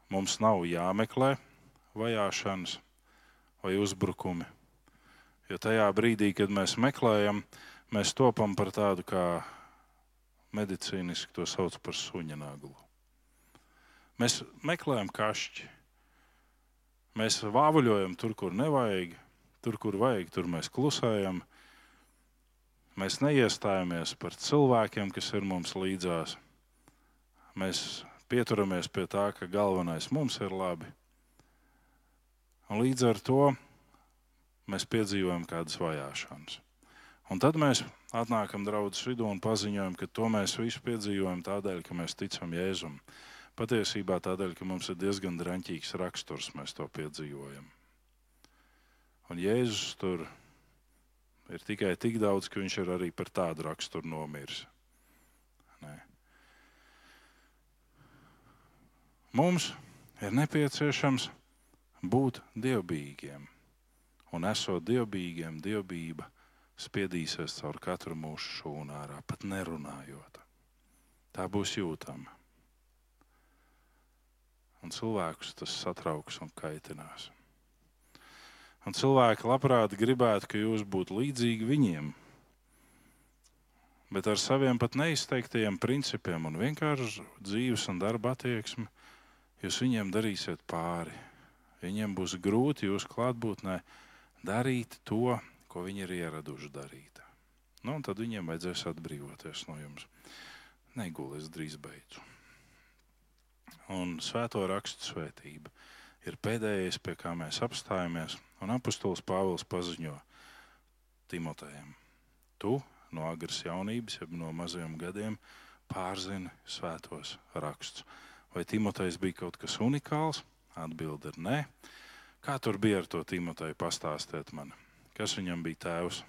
Mums nav jāmeklē vajāšanas vai uzbrukumi. Jo tajā brīdī, kad mēs meklējam, mēs topam par tādu kā medicīniski to sauc par suņa naglu. Mēs meklējam kašķi. Mēs vāvuļojam tur, kur nevajag, tur, kur vajag, tur mēs klusējam. Mēs neiestājamies par cilvēkiem, kas ir mums līdzās. Mēs pieturamies pie tā, ka galvenais mums ir labi. Un līdz ar to mēs piedzīvojam kādas vajāšanas. Un tad mēs atnākam draudzes vidū un paziņojam, ka to mēs visu piedzīvojam tādēļ, ka mēs ticam Jēzum. Patiesībā tādēļ, ka mums ir diezgan draņķīgs raksturs, mēs to piedzīvojam. Un Jēzus tur ir tikai tik daudz, ka viņš ir arī par tādu raksturu nomiris. Nē. Mums ir nepieciešams būt dievbijīgiem. Un esot dievbijīgiem, dievbijība spiedīsies caur katru mūsu šūnu ārā, pat nerunājot. Tā būs jūtama. Un cilvēkus tas satrauks un kaitinās. Un cilvēki labprāt gribētu, ka jūs būtu līdzīgi viņiem. Bet ar saviem pat neizteiktajiem principiem un vienkārši dzīves un darba attieksmi jūs viņiem darīsiet pāri. Viņiem būs grūti jūsu klātbūtnē darīt to, ko viņi ir ieraduši darīt. Nu, tad viņiem vajadzēs atbrīvoties no jums. Negulēs drīz beidzu. Un svēto rakstu svētība ir pēdējais, pie kā mēs apstājamies. Un apustulis Pāvils paziņo Timotejam: Tu no agras jaunības, jeb no mazajiem gadiem, pārzini svētos rakstus. Vai Timotejs bija kaut kas unikāls? Atbilde ir nē. Kā tur bija ar to Timoteju? Pastāstiet man, kas viņam bija tēvs.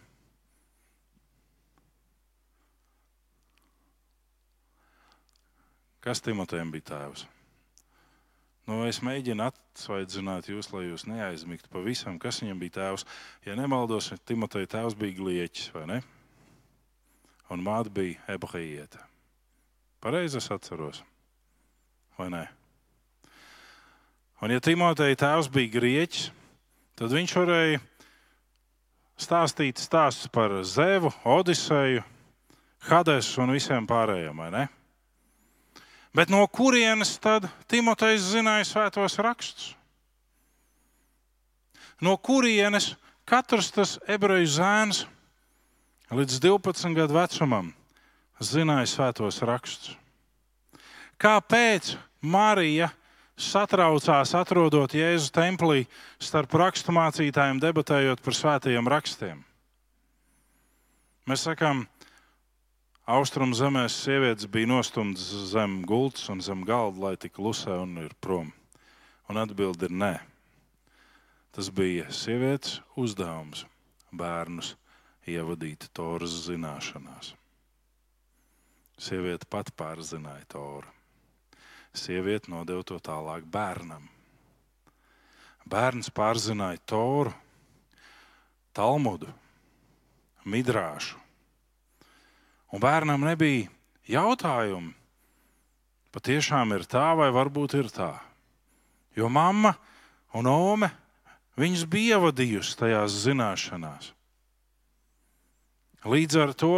Kas Timotejam bija tēvs? Nu, es mēģinu atsvaidzināt jūs, lai jūs neaizmigtu pavisam, kas viņam bija tēvs. Ja nemaldos, Timoteja tēvs bija glieķis, vai ne? Un māte bija ebahējieta. Pareizi es atceros, vai ne? Un ja Timoteja tēvs bija grieķis, tad viņš varēja stāstīt stāstus par Zevu, Odiseju, Hadesu un visiem pārējiem? Bet no kurienes tad Timotejs zināja svētos rakstus? No kurienes katrs tas ebreju zēns līdz 12 gadu vecumam zināja svētos rakstus? Kāpēc Marija satraucās, atrodot Jēzus templī starp raksturmācītājiem, debatējot par svētajiem rakstiem? Mēs sakām, Austrum zemēs sievietes bija nostumtas zem gultas un zem galda, lai tik klusē un ir prom. Un atbildi ir nē. Tas bija sievietes uzdevums bērnus ievadīt Toras zināšanās. Sieviete pat pārzināja Toru. Sieviete nodeva to tālāk bērnam. Bērns pārzināja Toru, Talmudu, Midrāšu Un bērnam nebija jautājumu, patiešām ir tā, vai varbūt ir tā. Jo mamma un ome viņas bija ievadījusi tajās zināšanās. Līdz ar to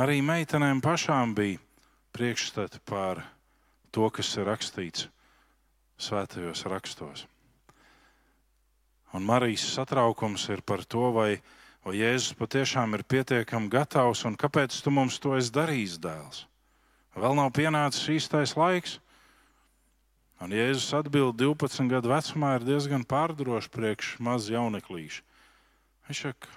arī meitenēm pašām bija priekšstati par to, kas ir rakstīts svētajos rakstos. Un Marijas satraukums ir par to, vai, vai Jēzus patiešām ir pietiekami gatavs un kāpēc tu mums to esi darījis, dēls. Vēl nav pienācis īstais laiks. Un Jēzus atbild 12 gadu vecumā ir diezgan pārdrošs priekš maz jauneklīša. Viņš saka,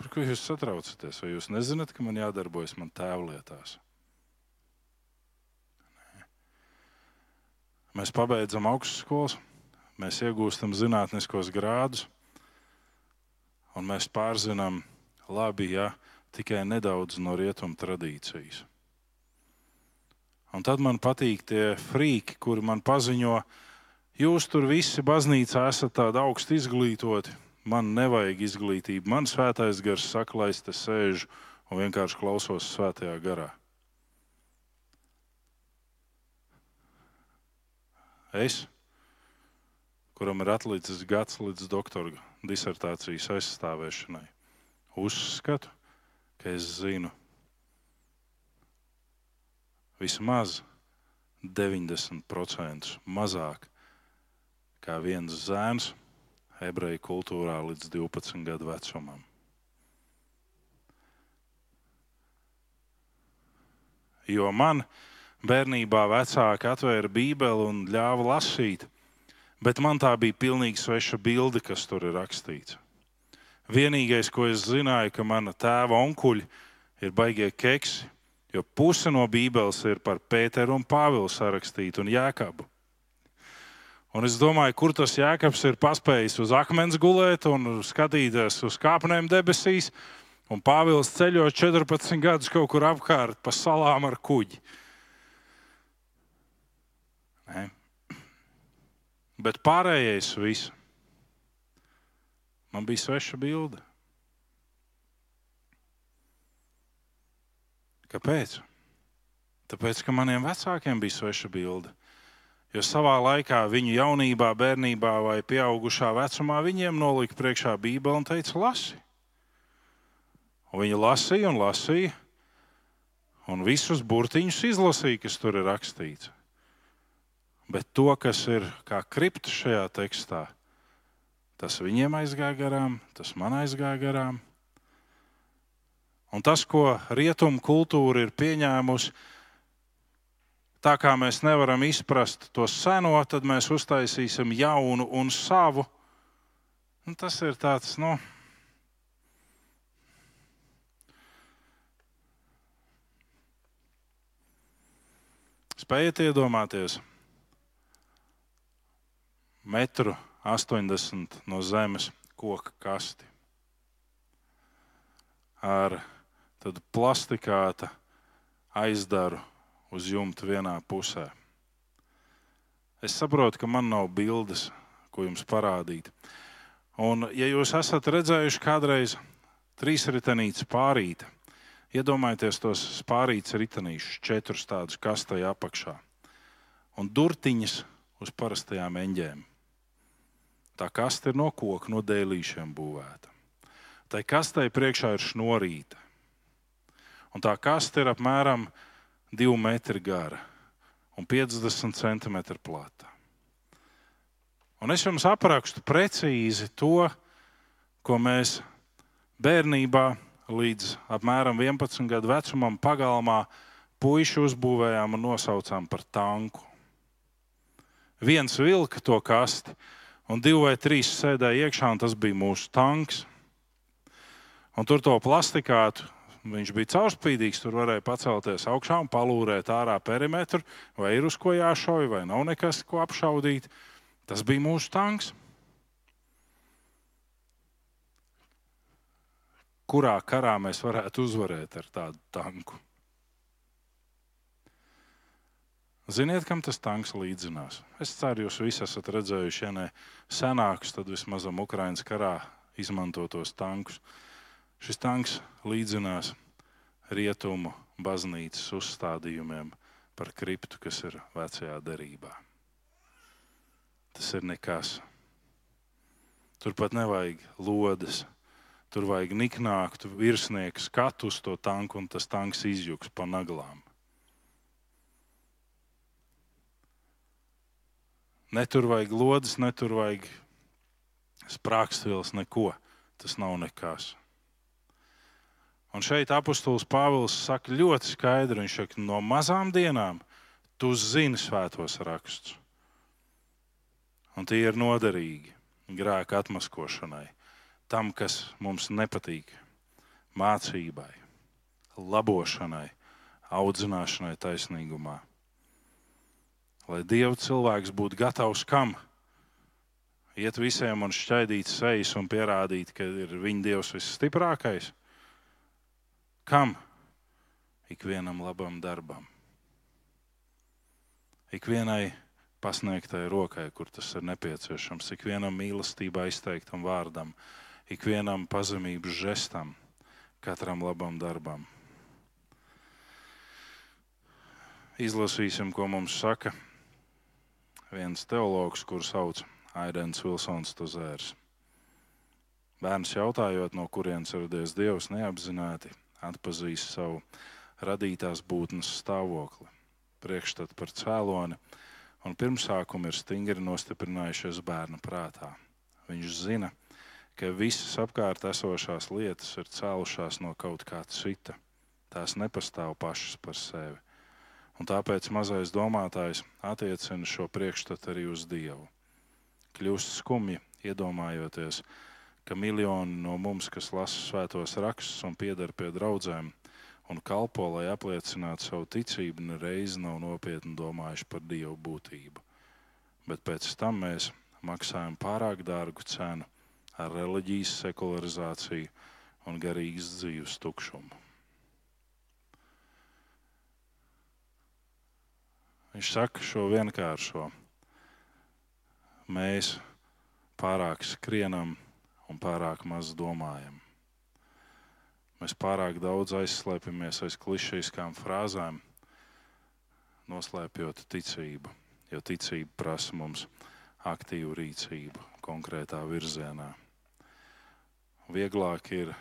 par ko jūs satraucaties? Vai jūs nezināt, ka man jādarbojas man tēvlietās? Nē. Mēs pabeidzam augstskolas mēs iegūstam zinātniskos grādus, un mēs pārzinām labi, ja tikai nedaudz no rietumu tradīcijas. Un tad man patīk tie frīki, kuri man paziņo, jūs tur visi baznīcā esat tādi augsti izglītoti. Man nevajag izglītību. Man svētais gars saka, lai es te sēžu un vienkārši klausos svētajā garā. Es kuram ir atlicis gads līdz doktora disertācijas aizstāvēšanai. Uzskatu, ka es zinu vismaz 90% mazāk kā viens zēns ebreju kultūrā līdz 12 gadu vecumam. Jo man bērnībā vecāki atvēra Bībeli un ļāva lasīt bet man tā bija pilnīgi sveša bilde, kas tur ir rakstīts. Vienīgais, ko es zināju, ka mana tēva onkuļi ir baigie keksi, jo puse no Bībeles ir par Pēteru un Pāvilu sarakstīta un Jēkabu. Un es domāju, kur tas jēkabs ir paspējis uz akmens gulēt un skatīties uz kāpnēm debesīs, un Pāvils ceļot 14 gadus kaut kur apkārt pa salām ar kuģi. Ne? Bet pārējais viss man bija sveša bilde. Kāpēc? Tāpēc, ka maniem vecākiem bija sveša bilde. Jo savā laikā viņu jaunībā, bērnībā vai pieaugušā vecumā viņiem nolika priekšā Bībeli un teica, lasi. Un viņi lasīja un lasīja, un visus burtiņus izlasīja, kas tur ir rakstīts. Bet to, kas ir kā kripta šajā tekstā, tas viņiem aizgāja garām, tas man aizgāja garām. Un tas, ko rietumu kultūra ir pieņēmusi, tā kā mēs nevaram izprast to seno, tad mēs uztaisīsim jaunu un savu. Un tas ir tāds, nu, spējiet iedomāties metru 80 no zemes koka kasti ar plastikāta aizdaru uz jumta vienā pusē. Es saprotu, ka man nav bildes, ko jums parādīt. Un, ja jūs esat redzējuši kādreiz trīsritenītes pārīti, iedomājieties tos pārītes ritenīšus, četrus tādus kastajā apakšā un durtiņas uz parastajām eņģēm. Tā kaste ir no koka, no dēlīšiem būvēta. Tai kastei priekšā ir šnorīte. Un tā kaste ir apmēram 2 metri gara un 50 cm plata. Un es jums aprakstu precīzi to, ko mēs bērnībā līdz apmēram 11 gadu vecumam pagalmā puiši uzbūvējām un nosaucām par tanku. Viens vilka to kasti, un divi vai trīs sēdēja iekšā, un tas bija mūsu tanks. Un tur to plastikātu viņš bija caurspīdīgs. Tur varēja pacelties augšā un palūrēt ārā perimetru, vai ir uz ko jāšauj, vai nav nekas, ko apšaudīt. Tas bija mūsu tanks. Kurā karā mēs varētu uzvarēt ar tādu tanku? Ziniet, kam tas tanks līdzinās? Es ceru, jūs visi esat redzējuši, ja ne senākus, tad vismaz Ukraiņas karā izmantotos tankus. Šis tanks līdzinās rietumu baznīcas uzstādījumiem par kriptu, kas ir vecajā derībā. Tas ir nekas. Tur pat nevajag lodes. Tur vajag niknāktu virsnieku skatu uz to tanku, un tas tanks izjūgs pa naglām. Ne tur vajag lodes, ne tur vajag sprāgstvils, neko. Tas nav nekas. Un šeit apustulis Pāvils saka ļoti skaidri, viņš saka, no mazām dienām tu zini svētos rakstus. Un tie ir noderīgi grēka atmaskošanai, tam, kas mums nepatīk, mācībai, labošanai, audzināšanai taisnīgumā. Lai Dieva cilvēks būtu gatavs kam? Iet visiem un šķaidīt sejas un pierādīt, ka ir viņa Dievs visstiprākais. Kam? Ikvienam labam darbam. Ikvienai pasniegtai rokai, kur tas ir nepieciešams, ikvienam mīlestībā izteiktam vārdam, ikvienam pazemības žestam, katram labam darbam. Izlasīsim, ko mums saka viens teologs, kurš sauc Aidens Vilsons Tuzērs. Bērns jautājot, no kurienes radies Dievs, neapzināti atpazīst savu radītās būtnes stāvokli, priekšstatu par cēloni, un pirmsākumi ir stingri nostiprinājušies bērna prātā. Viņš zina, ka visas apkārt esošās lietas ir cēlušās no kaut kā cita. Tās nepastāv pašas par sevi. Un tāpēc mazais domātājs attiecina šo priekšstatu arī uz Dievu. Kļūst skumji, iedomājoties, ka miljoni no mums, kas lasa svētos rakstus un pieder pie draudzēm un kalpo, lai apliecinātu savu ticību, nereiz nav nopietni domājuši par Dievu būtību. Bet pēc tam mēs maksājam pārāk dārgu cenu ar reliģijas sekularizāciju un garīgas dzīves tukšumu. Viņš saka šo vienkāršo. Mēs pārāk skrienam un pārāk maz domājam. Mēs pārāk daudz aizslēpjamies aiz klišejiskām frāzēm, noslēpjot ticību, jo ticība prasa mums aktīvu rīcību konkrētā virzienā. Vieglāk ir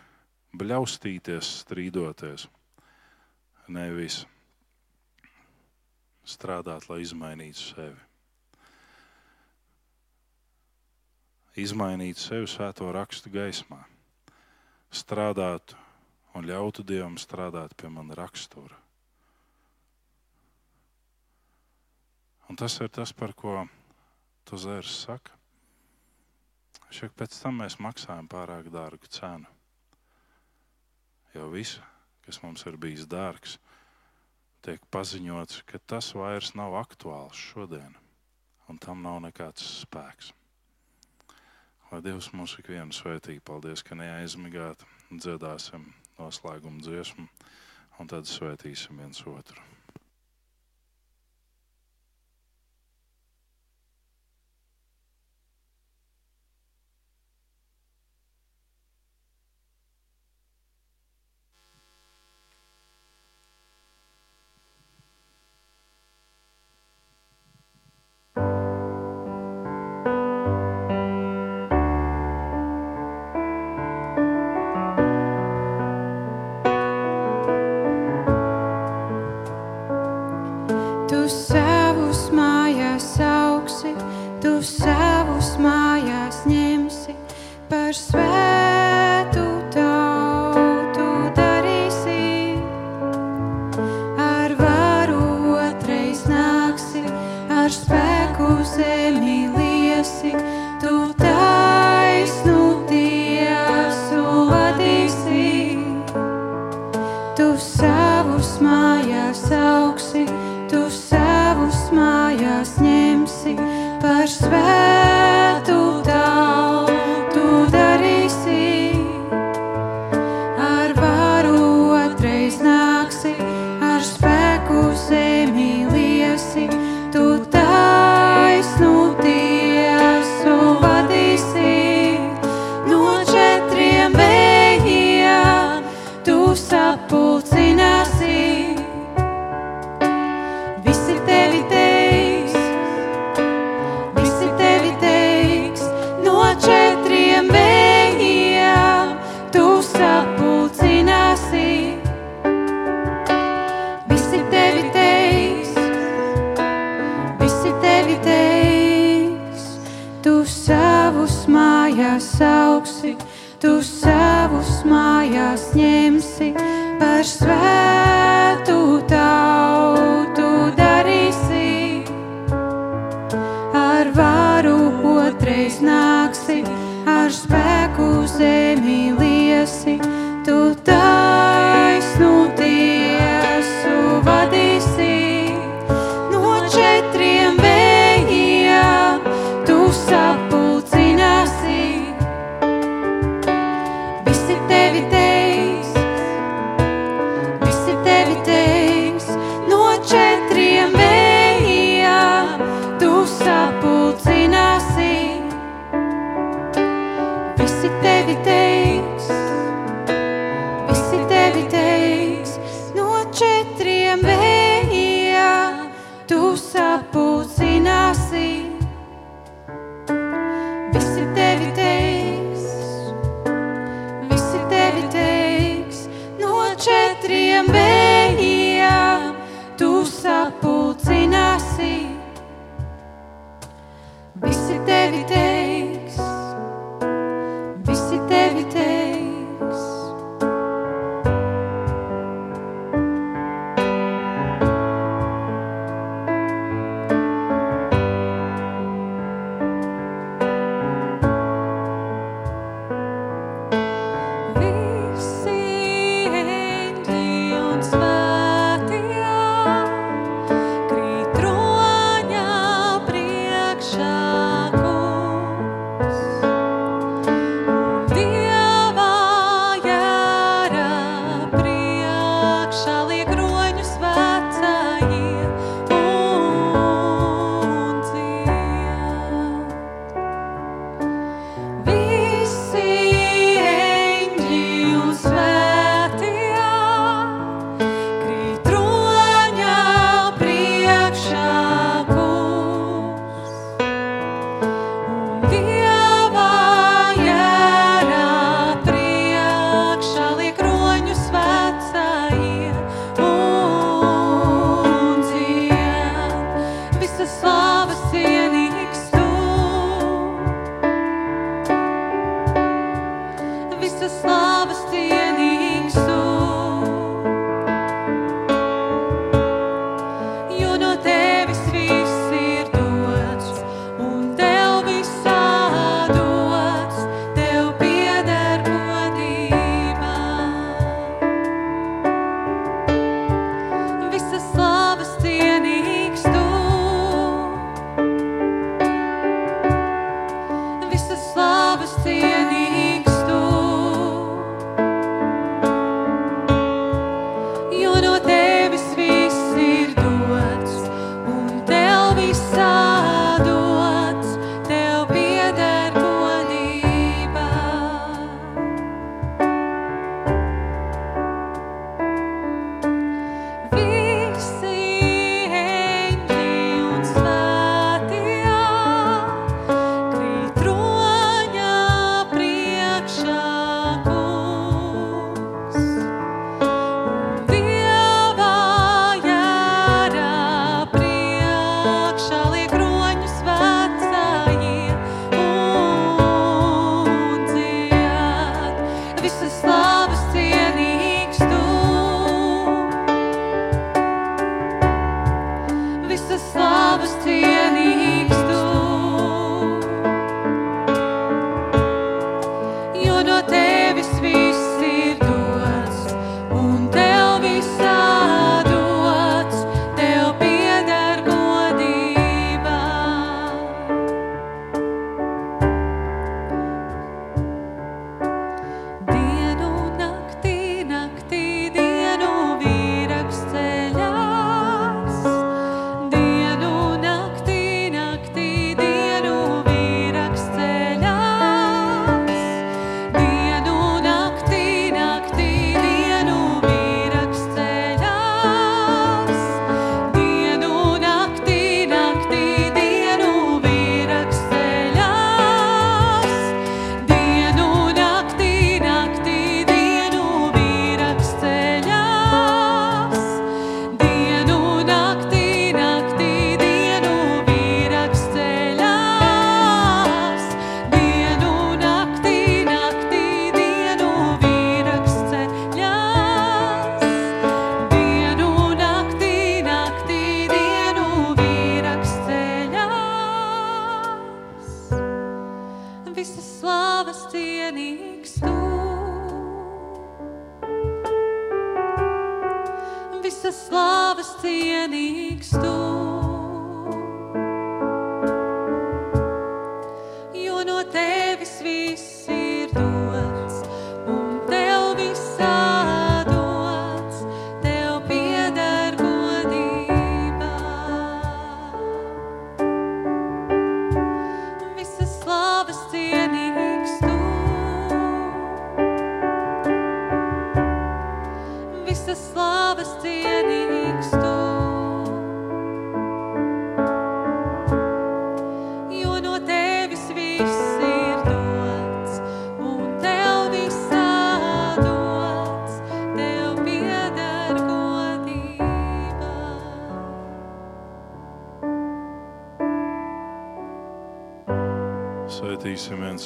bļaustīties, strīdoties, nevis strādāt, lai izmainītu sevi. Izmainīt sevi svēto rakstu gaismā, strādāt un ļautu Dievam strādāt pie mana rakstura. Un tas ir tas, par ko tu zērs saka. Šeit pēc tam mēs maksājam pārāk dārgu cenu. Jo viss, kas mums ir bijis dārgs, tiek paziņots, ka tas vairs nav aktuāls šodien, un tam nav nekāds spēks. Lai Dievs mūs ikvienu svētī, paldies, ka neaizmigāt, dziedāsim noslēgumu dziesmu, un tad svētīsim viens otru.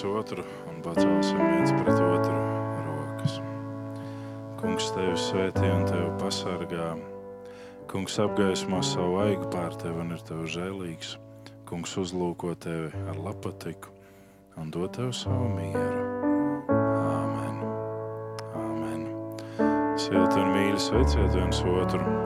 Otru un pacelsim viens pret otru rokas. Kungs tevi svētī un tevi pasargā. Kungs apgaismo savu aigu pār tevi un ir tev žēlīgs. Kungs uzlūko tevi ar lapatiku un dod tev savu mieru. Āmen. Āmen. Silti un mīļi sveiciet viens otru